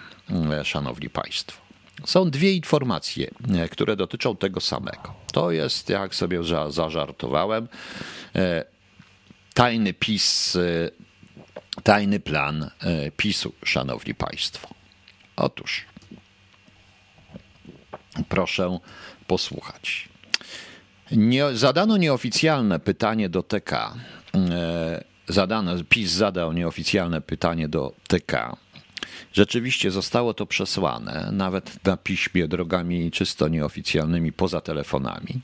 e, szanowni państwo. Są dwie informacje, e, które dotyczą tego samego. To jest, jak sobie zażartowałem, e, tajny PiS, tajny plan PiSu, szanowni państwo. Otóż, proszę posłuchać. Nie, zadano nieoficjalne pytanie do TK zadano, PiS zadał nieoficjalne pytanie do TK Rzeczywiście zostało to przesłane, nawet na piśmie, drogami czysto nieoficjalnymi, poza telefonami.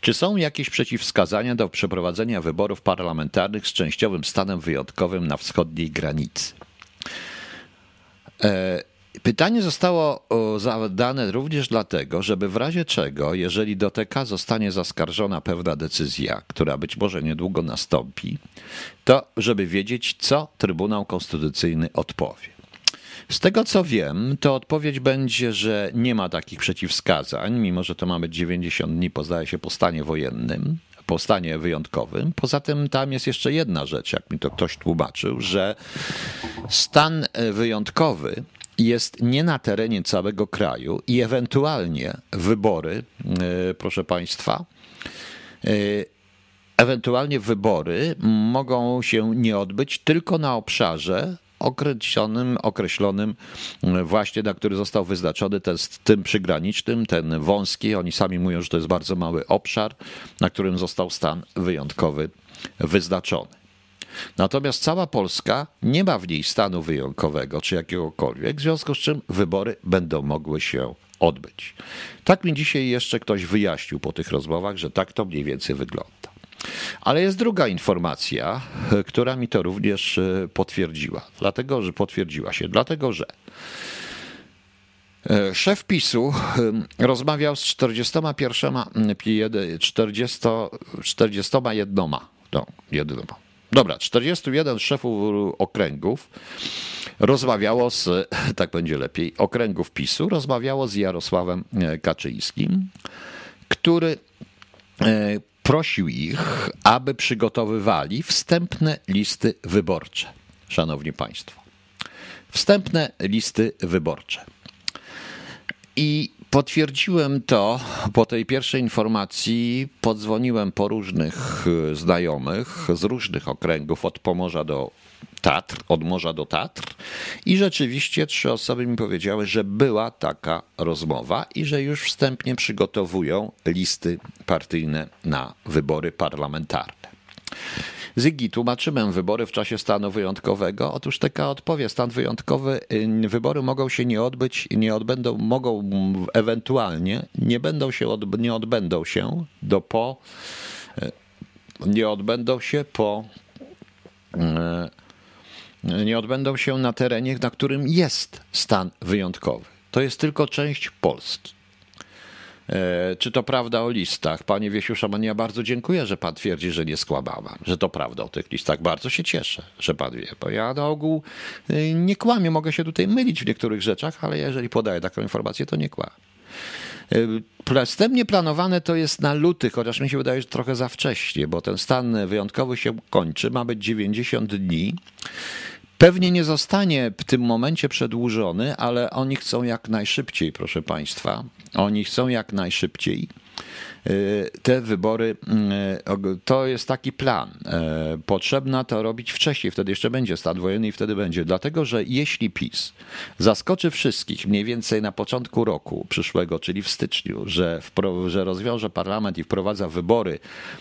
Czy są jakieś przeciwwskazania do przeprowadzenia wyborów parlamentarnych z częściowym stanem wyjątkowym na wschodniej granicy? E, pytanie zostało zadane również dlatego, żeby w razie czego, jeżeli do TK zostanie zaskarżona pewna decyzja, która być może niedługo nastąpi, to żeby wiedzieć, co Trybunał Konstytucyjny odpowie. Z tego co wiem, to odpowiedź będzie, że nie ma takich przeciwwskazań, mimo że to ma być 90 dni, poznaje się po stanie wojennym, po stanie wyjątkowym. Poza tym tam jest jeszcze jedna rzecz, jak mi to ktoś tłumaczył, że stan wyjątkowy jest nie na terenie całego kraju i ewentualnie wybory, e, proszę Państwa, e, ewentualnie wybory mogą się nie odbyć tylko na obszarze określonym, określonym właśnie, na który został wyznaczony ten, tym przygranicznym, ten wąski. Oni sami mówią, że to jest bardzo mały obszar, na którym został stan wyjątkowy wyznaczony. Natomiast cała Polska nie ma w niej stanu wyjątkowego czy jakiegokolwiek, w związku z czym wybory będą mogły się odbyć. Tak mi dzisiaj jeszcze ktoś wyjaśnił po tych rozmowach, że tak to mniej więcej wygląda. Ale jest druga informacja, (laughs) która mi to również e, potwierdziła. Dlatego, że potwierdziła się, dlatego że e, Szef PiSu e, rozmawiał z 41, 40, 41, no. Dobra, 41 szefów okręgów rozmawiało z, (laughs) tak będzie lepiej, okręgów PiSu, rozmawiało z Jarosławem Kaczyńskim, który prosił ich, aby przygotowywali wstępne listy wyborcze. Szanowni Państwo, wstępne listy wyborcze. I potwierdziłem to po tej pierwszej informacji. Podzwoniłem po różnych znajomych z różnych okręgów, od Pomorza do Tatr, od morza do Tatr. I rzeczywiście trzy osoby mi powiedziały, że była taka rozmowa i że już wstępnie przygotowują listy partyjne na wybory parlamentarne. Zygi, tłumaczymy wybory w czasie stanu wyjątkowego. Otóż taka odpowie, stan wyjątkowy, y, wybory mogą się nie odbyć, nie odbędą, mogą ewentualnie, nie będą się, od, nie odbędą się do po, y, nie odbędą się po y, nie odbędą się na terenie, na którym jest stan wyjątkowy. To jest tylko część Polski. E, czy to prawda o listach? Panie Wiesiu Szaman, ja bardzo dziękuję, że pan twierdzi, że nie skłamałam, że to prawda o tych listach. Bardzo się cieszę, że pan wie, bo ja na ogół e, nie kłamię, mogę się tutaj mylić w niektórych rzeczach, ale jeżeli podaję taką informację, to nie kłamię. Wstępnie planowane to jest na luty, chociaż mi się wydaje, że trochę za wcześnie, bo ten stan wyjątkowy się kończy, ma być 90 dni. Pewnie nie zostanie w tym momencie przedłużony, ale oni chcą jak najszybciej, proszę Państwa. Oni chcą jak najszybciej y, te wybory, y, to jest taki plan. Y, potrzebna to robić wcześniej, wtedy jeszcze będzie stan wojenny i wtedy będzie. Dlatego, że jeśli PiS zaskoczy wszystkich mniej więcej na początku roku przyszłego, czyli w styczniu, że, że rozwiąże parlament i wprowadza wybory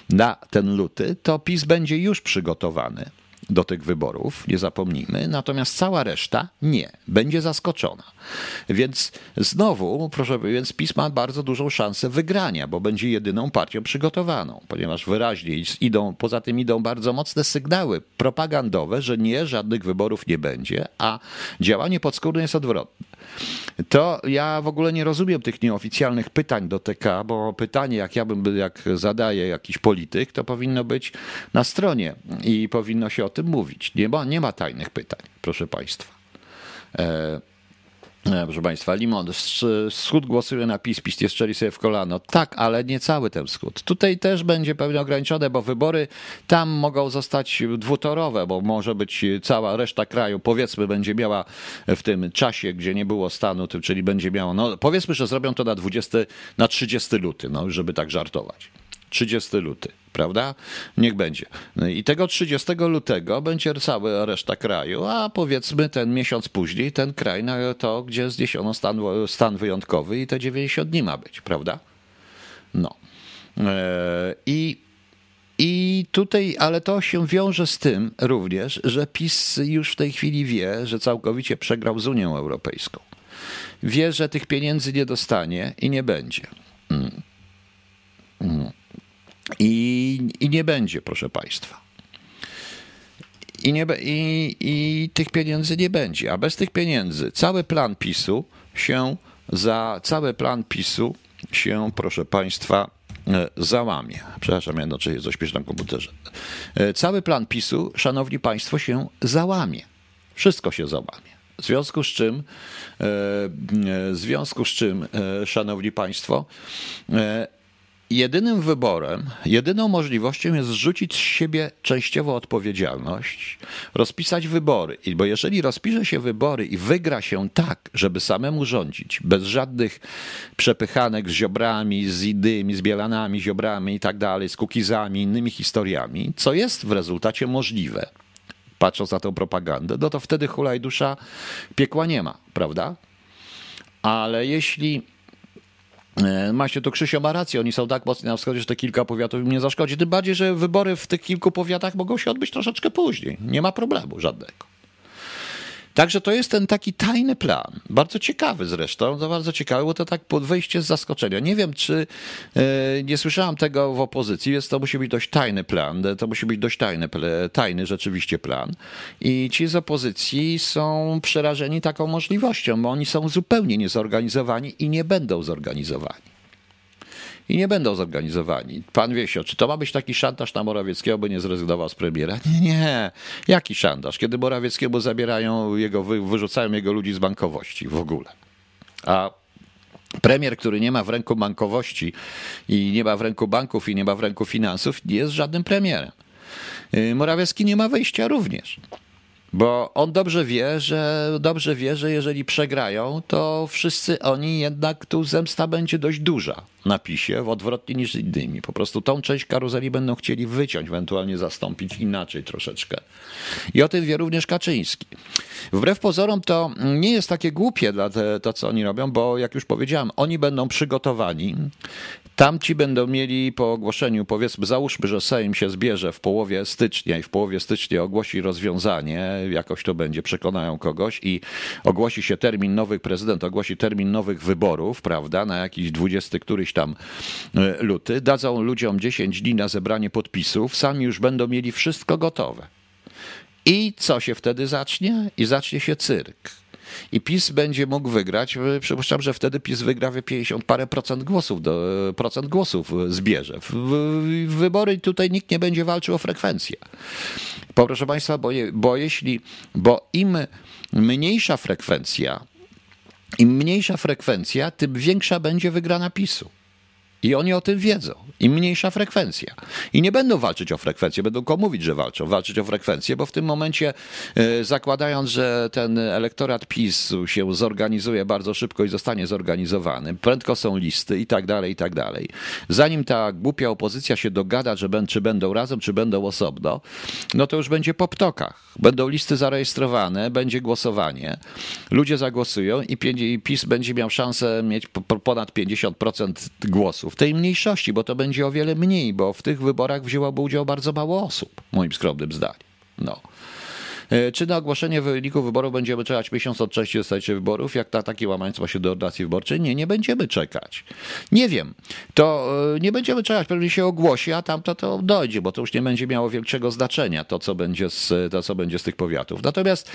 na ten luty, to PiS będzie już przygotowany do tych wyborów, nie zapomnijmy, natomiast cała reszta nie, będzie zaskoczona. Więc znowu, proszę, więc PiS ma bardzo dużą szansę wygrania, bo będzie jedyną partią przygotowaną, ponieważ wyraźnie idą, poza tym idą bardzo mocne sygnały propagandowe, że nie, żadnych wyborów nie będzie, a działanie podskórne jest odwrotne. To ja w ogóle nie rozumiem tych nieoficjalnych pytań do TK, bo pytanie, jak ja bym, jak zadaje jakiś polityk, to powinno być na stronie i powinno się o tym mówić. Nie ma, nie ma tajnych pytań, proszę Państwa. E, e Proszę Państwa, Limon, wschód głosuje na PiS, PiS nie strzeli sobie w kolano. Tak, ale nie cały ten wschód. Tutaj też będzie pewnie ograniczone, bo wybory tam mogą zostać dwutorowe, bo może być cała reszta kraju, powiedzmy, będzie miała w tym czasie, gdzie nie było stanu, czyli będzie miała, no powiedzmy, że zrobią to na 20, na 30 luty, no żeby tak żartować. 30 luty prawda? Niech będzie. I tego 30 lutego będzie cała reszta kraju, a powiedzmy ten miesiąc później ten kraj na to, gdzie zniesiono stan, stan wyjątkowy i te 90 dni ma być, prawda? No. E, I I tutaj, ale to się wiąże z tym również, że PiS już w tej chwili wie, że całkowicie przegrał z Unią Europejską. Wie, że tych pieniędzy nie dostanie i nie będzie. I, I nie będzie, proszę Państwa. I, nie, i, I tych pieniędzy nie będzie. A bez tych pieniędzy cały plan PiSu się za cały plan PiSu się, proszę Państwa, e, załamie. Przepraszam, jednocześnie coś piszę na komputerze. E, cały plan PiSu, szanowni państwo, się załamie. Wszystko się załamie. W związku z czym, e, w związku z czym, szanowni państwo, jedynym wyborem, jedyną możliwością jest zrzucić z siebie częściowo odpowiedzialność, rozpisać wybory. Bo jeżeli rozpisze się wybory i wygra się tak, żeby samemu rządzić, bez żadnych przepychanek z ziobrami, z idymi, z bielanami, ziobrami i tak dalej, z kukizami, innymi historiami, co jest w rezultacie możliwe, patrząc na tę propagandę, no to wtedy hulaj dusza piekła nie ma, prawda? Ale jeśli E, Macie tu Krzysio ma rację, oni są tak mocni na wschodzie, że te kilka powiatów im nie zaszkodzi. Tym bardziej, że wybory w tych kilku powiatach mogą się odbyć troszeczkę później. Nie ma problemu żadnego. Także to jest ten taki tajny plan, bardzo ciekawy zresztą, to bardzo ciekawy, bo to tak wyjście z zaskoczenia. Nie wiem, czy e, nie słyszałam tego w opozycji, więc to musi być dość tajny plan, to musi być dość tajny, tajny rzeczywiście plan. I ci z opozycji są przerażeni taką możliwością, bo oni są zupełnie niezorganizowani i nie będą zorganizowani i nie będą zorganizowani. Pan Wiesio, czy to ma być taki szantaż na Morawieckiego, by nie zrezygnował z premiera? Nie, nie. Jaki szantaż? Kiedy Morawieckiemu zabierają jego, wyrzucają jego ludzi z bankowości w ogóle. A Premier, który nie ma w ręku bankowości i nie ma w ręku banków i nie ma w ręku finansów, nie jest żadnym premierem. Y, Morawiecki nie ma wyjścia również. Bo on dobrze wie, że dobrze wie, że jeżeli przegrają, to wszyscy oni jednak tu zemsta będzie dość duża na PiSie, w odwrotnie niż z innymi. Po prostu tą część karuzeli będą chcieli wyciąć, ewentualnie zastąpić inaczej troszeczkę. I o tym wie również Kaczyński. Wbrew pozorom to nie jest takie głupie dla te, to, co oni robią, bo jak już powiedziałem, oni będą przygotowani. Tamci będą mieli po ogłoszeniu, powiedzmy, załóżmy, że Sejm się zbierze w połowie stycznia i w połowie stycznia ogłosi rozwiązanie, jakoś to będzie, przekonają kogoś i ogłosi się termin nowych, prezydent ogłosi termin nowych wyborów, prawda, na jakiś 20 któryś tam e, luty, dadzą ludziom 10 dni na zebranie podpisów, sami już będą mieli wszystko gotowe. I co się wtedy zacznie? I zacznie się cyrk. I PiS będzie mógł wygrać. Przypuszczam, że wtedy PiS wygra 50 parę procent głosów, do, procent głosów zbierze. W, w, wybory tutaj nikt nie będzie walczył o frekwencję. Proszę Państwa, bo, bo jeśli, bo im mniejsza frekwencja, im mniejsza frekwencja, tym większa będzie wygrana PiSu. I oni o tym wiedzą. Im mniejsza frekwencja. I nie będą walczyć o frekwencję, będą komu mówić, że walczą, walczyć o frekwencję, bo w tym momencie, e, zakładając, że ten elektorat PiSu się zorganizuje bardzo szybko i zostanie zorganizowany, prędko są listy i tak dalej, i tak dalej. Zanim ta głupia opozycja się dogada, że czy będą razem, czy będą osobno, no to już będzie po ptokach. Będą listy zarejestrowane, będzie głosowanie, ludzie zagłosują i PiS będzie miał szansę mieć ponad 50% głosów tej mniejszości, bo to będzie o wiele mniej, bo w tych wyborach wzięłoby udział bardzo mało osób, moim skromnym zdaniem. No. E, czy na ogłoszenie wyników wyborów będziemy czekać miesiąc od części dostajecie wyborów? Jak na takie łamaństwo ma się do ordynacji wyborczej? Nie, nie będziemy czekać. Nie wiem. To e, nie będziemy czekać, pewnie się ogłosi, a tamto to dojdzie, bo to już nie będzie miało większego znaczenia, to co będzie z, to, co będzie z tych powiatów. Natomiast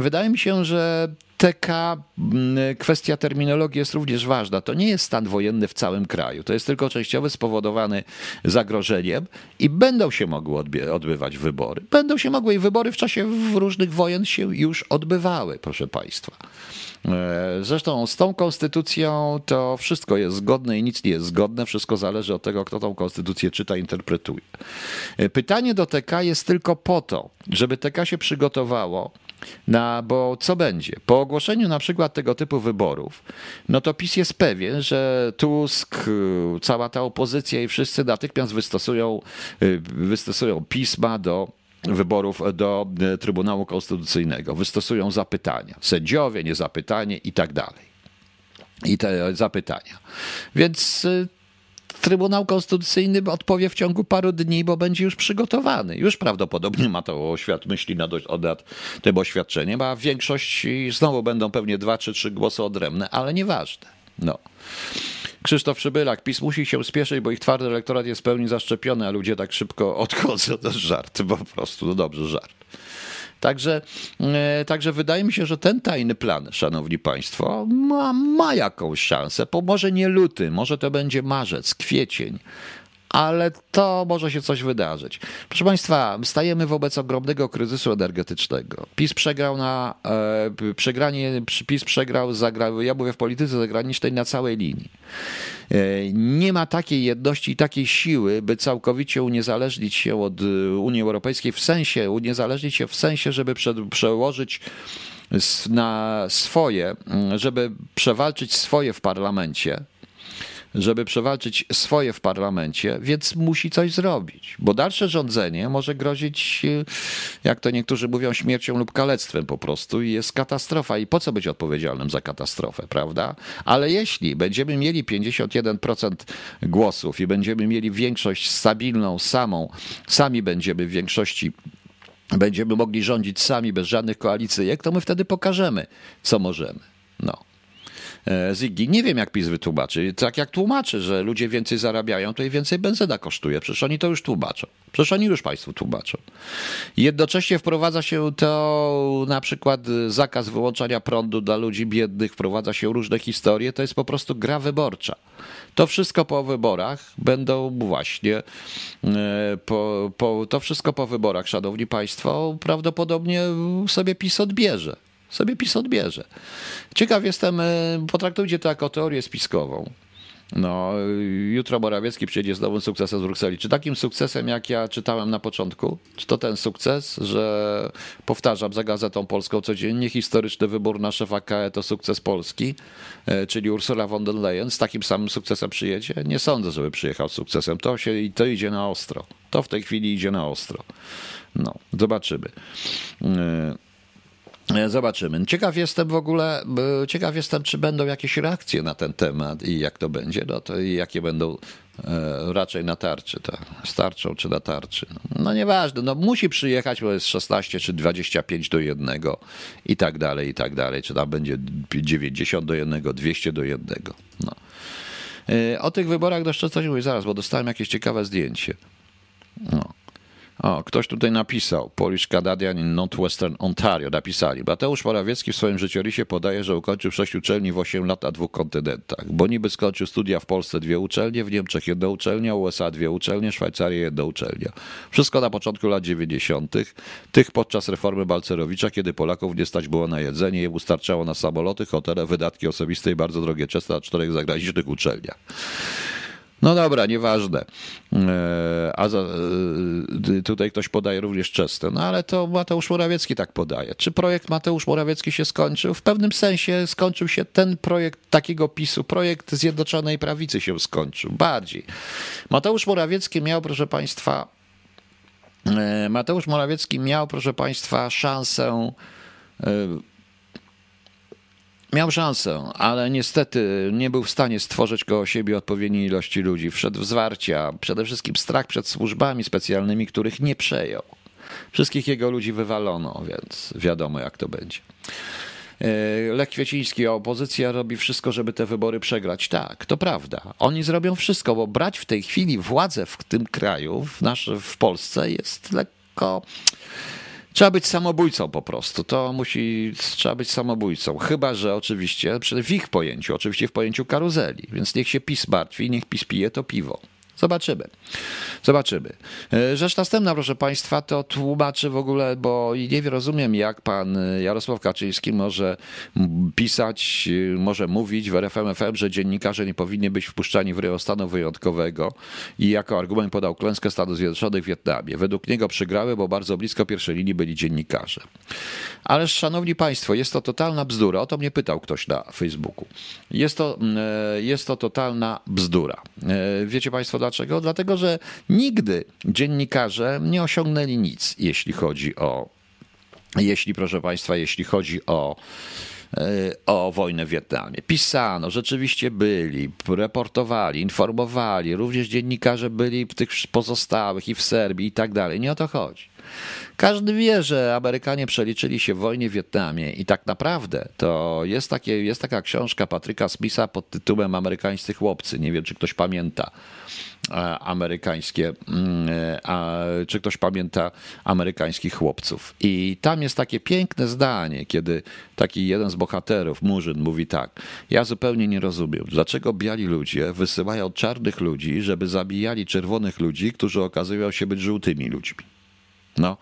wydaje mi się, że TK, kwestia terminologii jest również ważna. To nie jest stan wojenny w całym kraju. To jest tylko częściowo spowodowany zagrożeniem i będą się mogły odbywać wybory. Będą się mogły i wybory w czasie różnych wojen się już odbywały, proszę Państwa. E, zresztą z tą konstytucją to wszystko jest zgodne i nic nie jest zgodne. Wszystko zależy od tego, kto tą konstytucję czyta, interpretuje. E, pytanie do TK jest tylko po to, żeby TK się przygotowało na, bo co będzie? Po ogłoszeniu na przykład tego typu wyborów, no to PiS jest pewien, że Tusk, cała ta opozycja i wszyscy natychmiast wystosują, y, wystosują pisma do wyborów do y, Trybunału Konstytucyjnego. Wystosują zapytania. Sędziowie, nie zapytanie i tak dalej. I te zapytania. Więc y, Trybunał Konstytucyjny odpowie w ciągu paru dni, bo będzie już przygotowany. Już prawdopodobnie ma to oświat, myśli nad, nad tym oświadczeniem, a w większości znowu będą pewnie dwa czy trzy głosy odrębne, ale nieważne. No. Krzysztof Przybylak, PiS musi się spieszyć, bo ich twardy elektorat jest w pełni zaszczepiony, a ludzie tak szybko (laughs) odchodzą. To żart, po prostu, no dobrze, żart. Także, e, także wydaje mi się, że ten tajny plan, szanowni państwo, ma, ma jakąś szansę. Może nie luty, może to będzie marzec, kwiecień, ale to może się coś wydarzyć. Proszę Państwa, stajemy wobec ogromnego kryzysu energetycznego. PiS przegrał na e, przegranie, PiS przegrał, zagrał, ja mówię w polityce zagranicznej na całej linii. Nie ma takiej jedności i takiej siły, by całkowicie uniezależnić się od Unii Europejskiej, w sensie, uniezależnić się w sensie, żeby przełożyć na swoje, żeby przewalczyć swoje w parlamencie, żeby przewalczyć swoje w parlamencie, więc musi coś zrobić, bo dalsze rządzenie może grozić, e, jak to niektórzy mówią, śmiercią lub kalectwem po prostu i jest katastrofa. I po co być odpowiedzialnym za katastrofę, prawda? Ale jeśli będziemy mieli 51% głosów i będziemy mieli większość stabilną, samą, sami będziemy w większości będziemy mogli rządzić sami bez żadnych koalicyjek, to my wtedy pokażemy, co możemy. No. E, Ziggy. Nie wiem, jak PiS wytłumaczy. Tak jak tłumaczy, że ludzie więcej zarabiają, to i więcej benzyna kosztuje. Przecież oni to już tłumaczą. Przecież oni już Państwu tłumaczą. Jednocześnie wprowadza się to na przykład zakaz wyłączania prądu dla ludzi biednych, wprowadza się różne historie. To jest po prostu gra wyborcza. To wszystko po wyborach będą właśnie, e, po, po, to wszystko po wyborach, szanowni państwo, prawdopodobnie sobie PiS odbierze sobie PiS odbierze. Ciekaw jestem, e, potraktujcie to jako teorię spiskową. No, jutro Morawiecki przyjedzie z nowym sukcesem z Brukseli. Czy takim sukcesem, jak ja czytałem na początku? Czy to ten sukces, że powtarzam za Gazetą Polską codziennie, historyczny wybór na szefa KE to sukces Polski, e, czyli Ursula von der Leyen z takim samym sukcesem przyjedzie? Nie sądzę, żeby przyjechał z sukcesem. To, się, to idzie na ostro. To w tej chwili idzie na ostro. No, zobaczymy. E, E, zobaczymy. Ciekaw jestem w ogóle, ciekaw jestem, czy będą jakieś reakcje na ten temat i jak to będzie, no to i jakie będą e, raczej na tarczy, to starczą czy na tarczy. No nieważne, no musi przyjechać, bo jest 16 czy 25 do 1 i tak dalej, i tak dalej. Czy tam będzie 90 do 1, 200 do 1. No. E, o tych wyborach jeszcze coś mówię zaraz, bo dostałem jakieś ciekawe zdjęcie. No. O, ktoś tutaj napisał, Polish Canadian in Northwestern Ontario, napisali. Mateusz Morawiecki w swoim życiorysie podaje, że ukończył sześć uczelni w 8 lat na dwóch kontynentach, bo niby skończył studia w Polsce dwie uczelnie, w Niemczech jedna uczelnia, USA dwie uczelnie, Szwajcarii jedna uczelnia. Wszystko na początku lat 90., tych podczas reformy Balcerowicza, kiedy Polaków nie stać było na jedzenie, jemu starczało na samoloty, hotele, wydatki osobiste i bardzo drogie często na czterech zagranicznych uczelniach. No dobra, nieważne. E, a za, e, tutaj ktoś podaje również Czesne. No ale to Mateusz Morawiecki tak podaje. Czy projekt Mateusz Morawiecki się skończył? W pewnym sensie skończył się ten projekt takiego PiSu. Projekt Zjednoczonej Prawicy się skończył. Bardziej. Mateusz Morawiecki miał, proszę Państwa, e, Mateusz Morawiecki miał, proszę Państwa, szansę Miał szansę, ale niestety nie był w stanie stworzyć koło siebie odpowiedniej ilości ludzi. Wszedł w zwarcia, przede wszystkim strach przed służbami specjalnymi, których nie przejął. Wszystkich jego ludzi wywalono, więc wiadomo jak to będzie. E, Lech Kwieciński, opozycja robi wszystko, żeby te wybory przegrać. Tak, to prawda. Oni zrobią wszystko, bo brać w tej chwili władzę w tym kraju, w, nasz, w Polsce jest lekko Trzeba być samobójcą po prostu. To musi, trzeba być samobójcą. Chyba, że oczywiście, w ich pojęciu, oczywiście w pojęciu karuzeli. Więc niech się PiS martwi, niech PiS pije to piwo. Zobaczymy. Zobaczymy. E, rzecz następna, proszę Państwa, to tłumaczy w ogóle, bo nie rozumiem, jak pan Jarosław Kaczyński może pisać, może mówić w RFM FM, że dziennikarze nie powinni być wpuszczani w ryło stanu wyjątkowego i jako argument podał klęskę Stanów Zjednoczonych w Wietnamie. Według niego przegrały, bo bardzo blisko pierwszej linii byli dziennikarze. Ależ, szanowni państwo, jest to totalna bzdura. O to mnie pytał ktoś na Facebooku. Jest to, e, jest to totalna bzdura. E, wiecie państwo dlaczego? Dlatego, że nigdy dziennikarze nie osiągnęli nic, jeśli chodzi o, jeśli, proszę państwa, jeśli chodzi o o wojnę w Wietnamie. Pisano, rzeczywiście byli, reportowali, informowali, również dziennikarze byli w tych pozostałych i w Serbii i tak dalej. Nie o to chodzi. Każdy wie, że Amerykanie przeliczyli się w wojnie w Wietnamie i tak naprawdę to jest, takie, jest taka książka Patryka Smitha pod tytułem Amerykańscy chłopcy. Nie wiem, czy ktoś pamięta amerykańskie, mm, a, czy ktoś pamięta amerykańskich chłopców. I tam jest takie piękne zdanie, kiedy taki jeden z bohaterów, Murzyn, mówi tak: Ja zupełnie nie rozumiem, dlaczego biali ludzie wysyłają czarnych ludzi, żeby zabijali czerwonych ludzi, którzy okazują się być żółtymi ludźmi. No,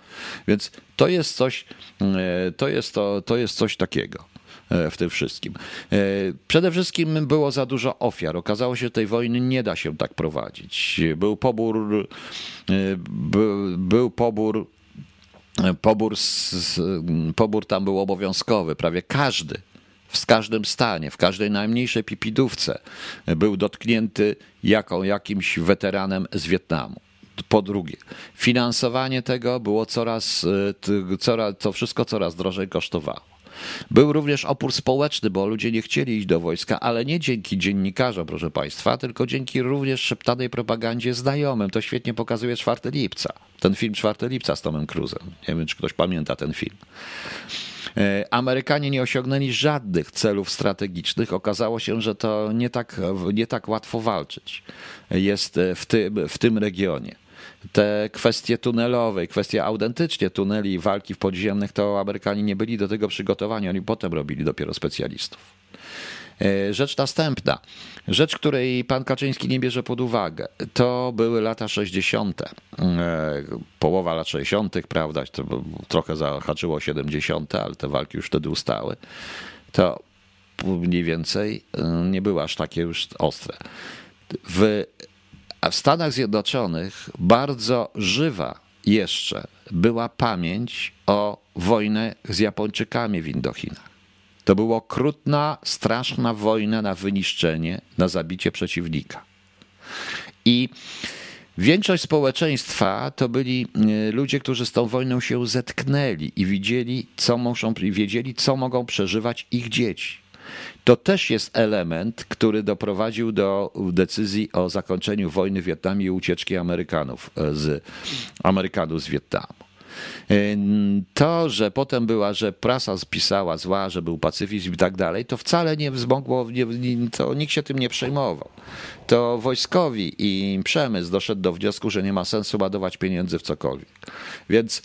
więc to jest coś, e, to jest, to, to jest coś takiego e, w tym wszystkim. E, przede wszystkim było za dużo ofiar. Okazało się, że tej wojny nie da się tak prowadzić. Był pobór, był, pobór pobór, pobór tam był obowiązkowy. Prawie każdy w każdym stanie, w każdej najmniejszej pipidówce był dotknięty jakimś weteranem z Wietnamu. Po drugie, finansowanie tego było coraz, e, coraz, to wszystko coraz drożej kosztowało. Był również opór społeczny, bo ludzie nie chcieli iść do wojska, ale nie dzięki dziennikarzom, proszę Państwa, tylko dzięki również szeptanej propagandzie znajomym. To świetnie pokazuje 4 lipca. Ten film 4 lipca z Tomem Cruzem. Nie wiem, czy ktoś pamięta ten film. E, Amerykanie nie osiągnęli żadnych celów strategicznych. Okazało się, że to nie tak, nie tak łatwo walczyć jest w tym, w tym regionie te kwestie tunelowe, kwestie autentycznie tuneli walki w podziemnych, to Amerykanie nie byli do tego przygotowani, oni potem robili dopiero specjalistów. E, rzecz następna, rzecz, której pan Kaczyński nie bierze pod uwagę, to były lata 60., e, połowa lat 60., prawda, to trochę zahaczyło 70., ale te walki już wtedy ustały. To mniej więcej e, nie były aż takie już ostre. W a w Stanach Zjednoczonych bardzo żywa jeszcze była pamięć o wojnie z Japończykami w Indochinach. To była okrutna, straszna wojna na wyniszczenie, na zabicie przeciwnika. I większość społeczeństwa to byli e, ludzie, którzy z tą wojną się zetknęli i widzieli, co muszą, wiedzieli, co mogą przeżywać ich dzieci. To też jest element, który doprowadził do decyzji o zakończeniu wojny w Wietnamie i ucieczki Amerykanów e, z, Amerykanów z Wietnamu. E, to, że potem była, że prasa spisała zła, że był pacyfizm i tak dalej, to wcale nie wzmogło, nie, to nikt się tym nie przejmował. To wojskowi i przemysł doszedł do wniosku, że nie ma sensu ładować pieniędzy w cokolwiek. Więc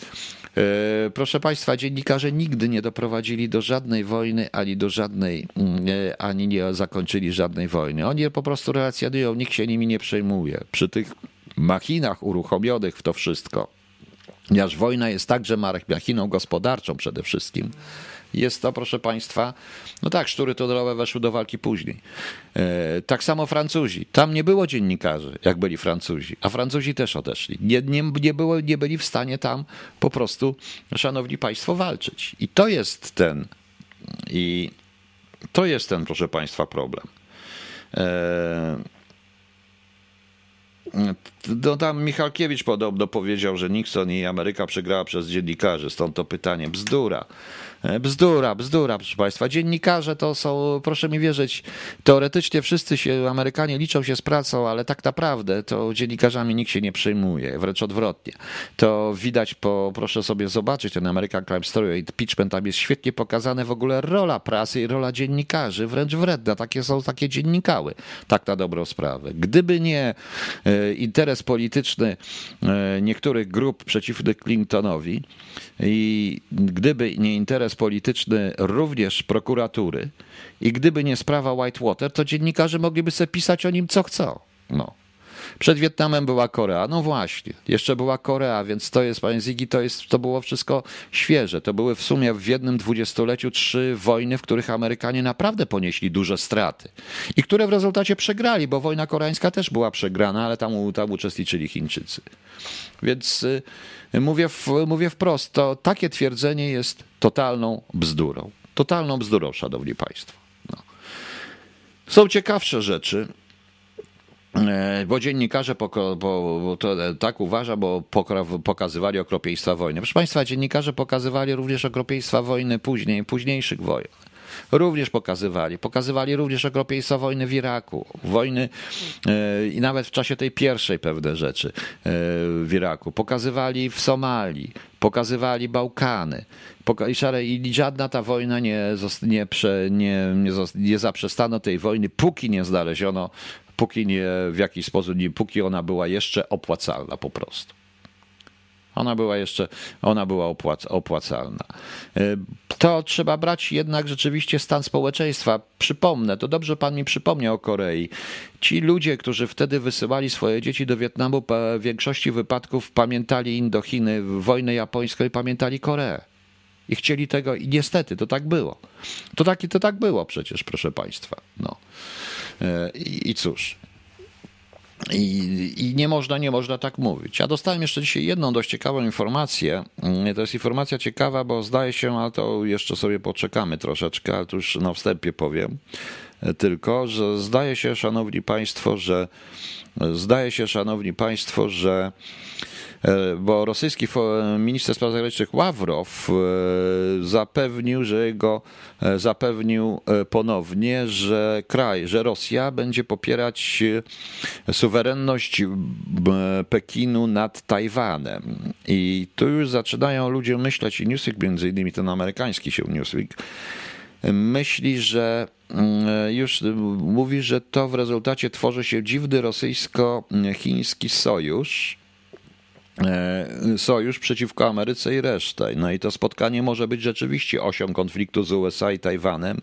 proszę Państwa, dziennikarze nigdy nie doprowadzili do żadnej wojny, ani do żadnej, mm, ani nie zakończyli żadnej wojny. Oni po prostu relacjonują, nikt się nimi nie przejmuje. Przy tych machinach uruchomionych w to wszystko, ponieważ wojna jest także machiną gospodarczą przede wszystkim, jest to, proszę Państwa, no tak, sztury tunnelowe weszły do walki później. E, tak samo Francuzi. Tam nie było dziennikarzy, jak byli Francuzi, a Francuzi też odeszli. Nie, nie, nie, było, nie byli w stanie tam po prostu, szanowni Państwo, walczyć. I to jest ten, i to jest ten, proszę Państwa, problem. E, no tam Michalkiewicz podobno powiedział, że Nixon i Ameryka przegrała przez dziennikarzy, stąd to pytanie. Bzdura. E, bzdura, bzdura, proszę Państwa. Dziennikarze to są, proszę mi wierzyć, teoretycznie wszyscy się, Amerykanie liczą się z pracą, ale tak naprawdę to dziennikarzami nikt się nie przejmuje, wręcz odwrotnie. To widać po, proszę sobie zobaczyć ten American Crime Story i Pitchman, tam jest świetnie pokazane w ogóle rola prasy i rola dziennikarzy, wręcz wredna. Takie są takie dziennikały, tak na dobrą sprawę. Gdyby nie e, interes polityczny e, niektórych grup przeciwnych Clintonowi i gdyby nie interes interes polityczny również prokuratury i gdyby nie sprawa Whitewater, to dziennikarze mogliby sobie pisać o nim co chcą. No. Przed Wietnamem była Korea. No właśnie, jeszcze była Korea, więc to jest, panie Zigi, to, jest, to było wszystko świeże. To były w sumie w jednym dwudziestoleciu trzy wojny, w których Amerykanie naprawdę ponieśli duże straty i które w rezultacie przegrali, bo wojna koreańska też była przegrana, ale tam, tam uczestniczyli Chińczycy. Więc y, mówię, mówię wprost, to takie twierdzenie jest totalną bzdurą. Totalną bzdurą, szanowni państwo. No. Są ciekawsze rzeczy, bo dziennikarze, bo, to e, tak uważa, bo pokazywali okropieństwa wojny. Proszę Państwa, dziennikarze pokazywali również okropieństwa wojny później, późniejszych wojen. również pokazywali. Pokazywali również okropieństwa wojny w Iraku, wojny e, i nawet w czasie tej pierwszej pewne rzeczy e, w Iraku. Pokazywali w Somalii, pokazywali Bałkany. I żadna ta wojna nie, nie, nie, nie, nie zaprzestano tej wojny, póki nie znaleziono, póki nie w jakiś sposób, nie, póki ona była jeszcze opłacalna po prostu. Ona była jeszcze, ona była opłac, opłacalna. E, to trzeba brać jednak rzeczywiście stan społeczeństwa. Przypomnę, to dobrze pan mi przypomniał o Korei. Ci ludzie, którzy wtedy wysyłali swoje dzieci do Wietnamu, w większości wypadków pamiętali Indochiny, wojnę japońską i pamiętali Koreę. I chcieli tego, i niestety to tak było. To tak, to tak było przecież, proszę państwa. No. E, I, i cóż. I, I, nie można, nie można tak mówić. Ja dostałem jeszcze dzisiaj jedną dość ciekawą informację. To jest informacja ciekawa, bo zdaje się, ale to jeszcze sobie poczekamy troszeczkę, ale to już na wstępie powiem tylko, że zdaje się, szanowni państwo, że zdaje się, szanowni państwo, że E, bo rosyjski minister spraw zagranicznych Ławrow e, zapewnił, że jego e, zapewnił ponownie, że kraj, że Rosja będzie popierać suwerenność Pekinu nad Tajwanem. I tu już zaczynają ludzie myśleć, i Newsweek między innymi ten amerykański się Newsweek, myśli, że już mówi, że to w rezultacie tworzy się dziwny rosyjsko-chiński sojusz, E, sojusz przeciwko Ameryce i resztę. No i to spotkanie może być rzeczywiście osią konfliktu z USA i Tajwanem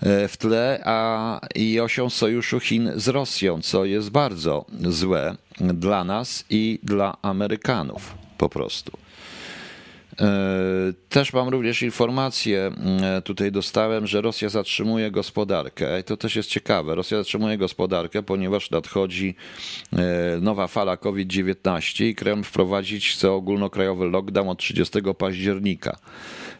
e, w tle, a i osią sojuszu Chin z Rosją, co jest bardzo złe dla nas i dla Amerykanów po prostu. E, też mam również informację, e, tutaj dostałem, że Rosja zatrzymuje gospodarkę. To też jest ciekawe. Rosja zatrzymuje gospodarkę, ponieważ nadchodzi e, nowa fala COVID-19 i Kreml wprowadzić chce ogólnokrajowy lockdown od 30 października.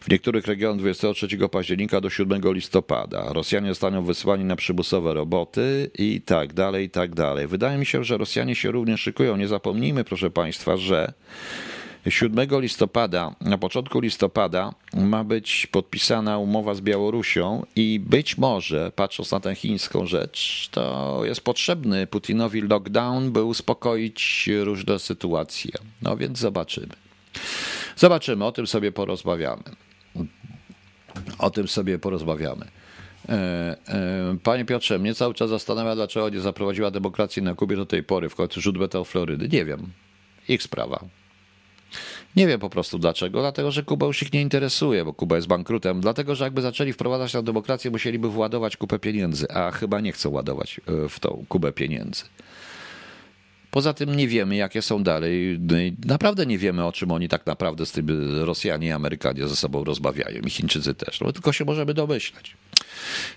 W niektórych regionach 23 października do 7 listopada. Rosjanie zostaną wysłani na przymusowe roboty i tak dalej, i tak dalej. Wydaje mi się, że Rosjanie się również szykują. Nie zapomnijmy, proszę Państwa, że 7 listopada, na początku listopada ma być podpisana umowa z Białorusią i być może, patrząc na tę chińską rzecz, to jest potrzebny Putinowi lockdown, by uspokoić różne sytuacje. No więc zobaczymy. Zobaczymy, o tym sobie porozmawiamy. O tym sobie porozmawiamy. E, e, panie Piotrze, mnie cały czas zastanawia, dlaczego nie zaprowadziła demokracji na Kubie do tej pory, w końcu metal Florydy. Nie wiem. Ich sprawa. Nie wiem po prostu dlaczego, dlatego że Kuba już ich nie interesuje, bo Kuba jest bankrutem, dlatego że jakby zaczęli wprowadzać tę demokrację, musieliby władować kupę pieniędzy, a chyba nie chcą ładować e, w tą kubę pieniędzy. Poza tym nie wiemy, jakie są dalej. No naprawdę nie wiemy, o czym oni tak naprawdę z tym Rosjanie i Amerykanie ze sobą rozmawiają i Chińczycy też. No, tylko się możemy domyślać.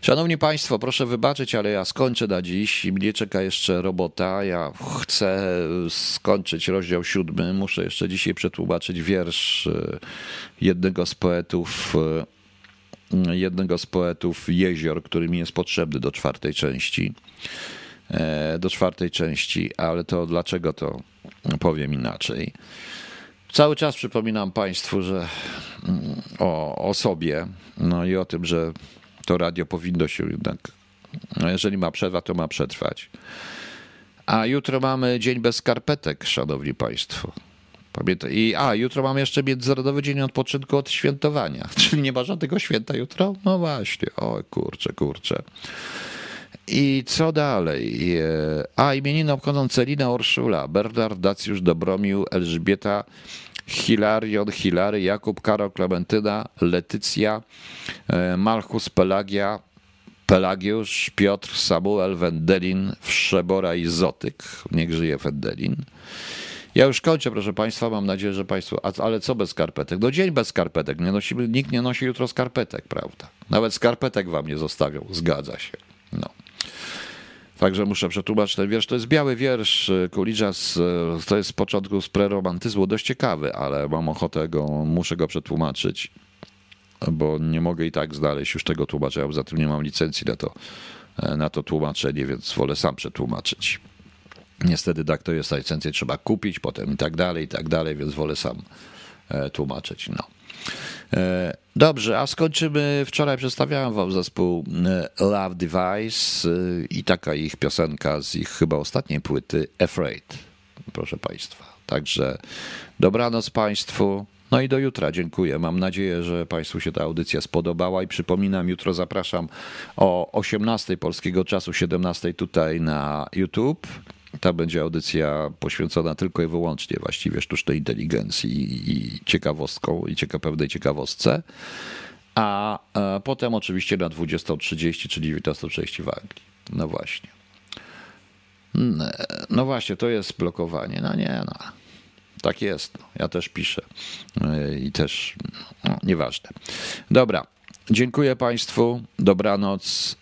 Szanowni Państwo, proszę wybaczyć, ale ja skończę na dziś. Mnie czeka jeszcze robota. Ja chcę skończyć rozdział siódmy. Muszę jeszcze dzisiaj przetłumaczyć wiersz e, jednego z poetów e, jednego z poetów Jezior, który mi jest potrzebny do czwartej części. E, do czwartej części, ale to dlaczego to powiem inaczej. Cały czas przypominam Państwu, że mm, o, o sobie, no i o tym, że to radio powinno się jednak, no jeżeli ma przerwa, to ma przetrwać. A jutro mamy Dzień bez skarpetek, szanowni państwo. Pamiętaj. I, a, jutro mamy jeszcze Międzynarodowy Dzień Odpoczynku od Świętowania. (laughs) Czyli nie ma żadnego święta jutro? No właśnie. O kurczę, kurczę. I co dalej? E, a, imieniny obchodzą Celina Urszula, Bernard, Dacjusz, Dobromił, Elżbieta, Hilarion, Hilary, Jakub, Karol, Klementyna, Letycja, e, Malchus, Pelagia, Pelagiusz, Piotr, Samuel, Wendelin, Wszebora i Zotyk. Niech żyje Wendelin. Ja już kończę, proszę Państwa. Mam nadzieję, że Państwo. Ale co bez skarpetek? No dzień bez skarpetek. Nie nosimy, nikt nie nosi jutro skarpetek, prawda? Nawet skarpetek wam nie zostawią. Zgadza się. Także muszę przetłumaczyć ten wiersz. To jest biały wiersz Kulidża, z, to jest z początku z preromantyzmu, dość ciekawy, ale mam ochotę go, muszę go przetłumaczyć, bo nie mogę i tak znaleźć już tego tłumaczenia, poza tym nie mam licencji na to, na to tłumaczenie, więc wolę sam przetłumaczyć. Niestety tak to jest, licencję trzeba kupić potem i tak dalej, i tak dalej, więc wolę sam e, tłumaczyć. No. E, dobrze, a skończymy. Wczoraj przedstawiałem wam zespół e, Love Device e, i taka ich piosenka z ich chyba ostatniej płyty Afraid, proszę Państwa. Także dobranoc Państwu. No i do jutra, dziękuję. Mam nadzieję, że Państwu się ta audycja spodobała i przypominam, jutro zapraszam o 18 polskiego czasu, 17 tutaj na YouTube. Ta będzie audycja poświęcona tylko i wyłącznie właściwie sztucznej inteligencji i ciekawostką i cieka, pewnej ciekawostce. A, potem oczywiście na 20.30 czy 19.30 w Anglii. No właśnie. No właśnie, to jest blokowanie. No nie, no. Tak jest. No. Ja też piszę. I też, no, nieważne. Dobra. Dziękuję Państwu. Dobranoc.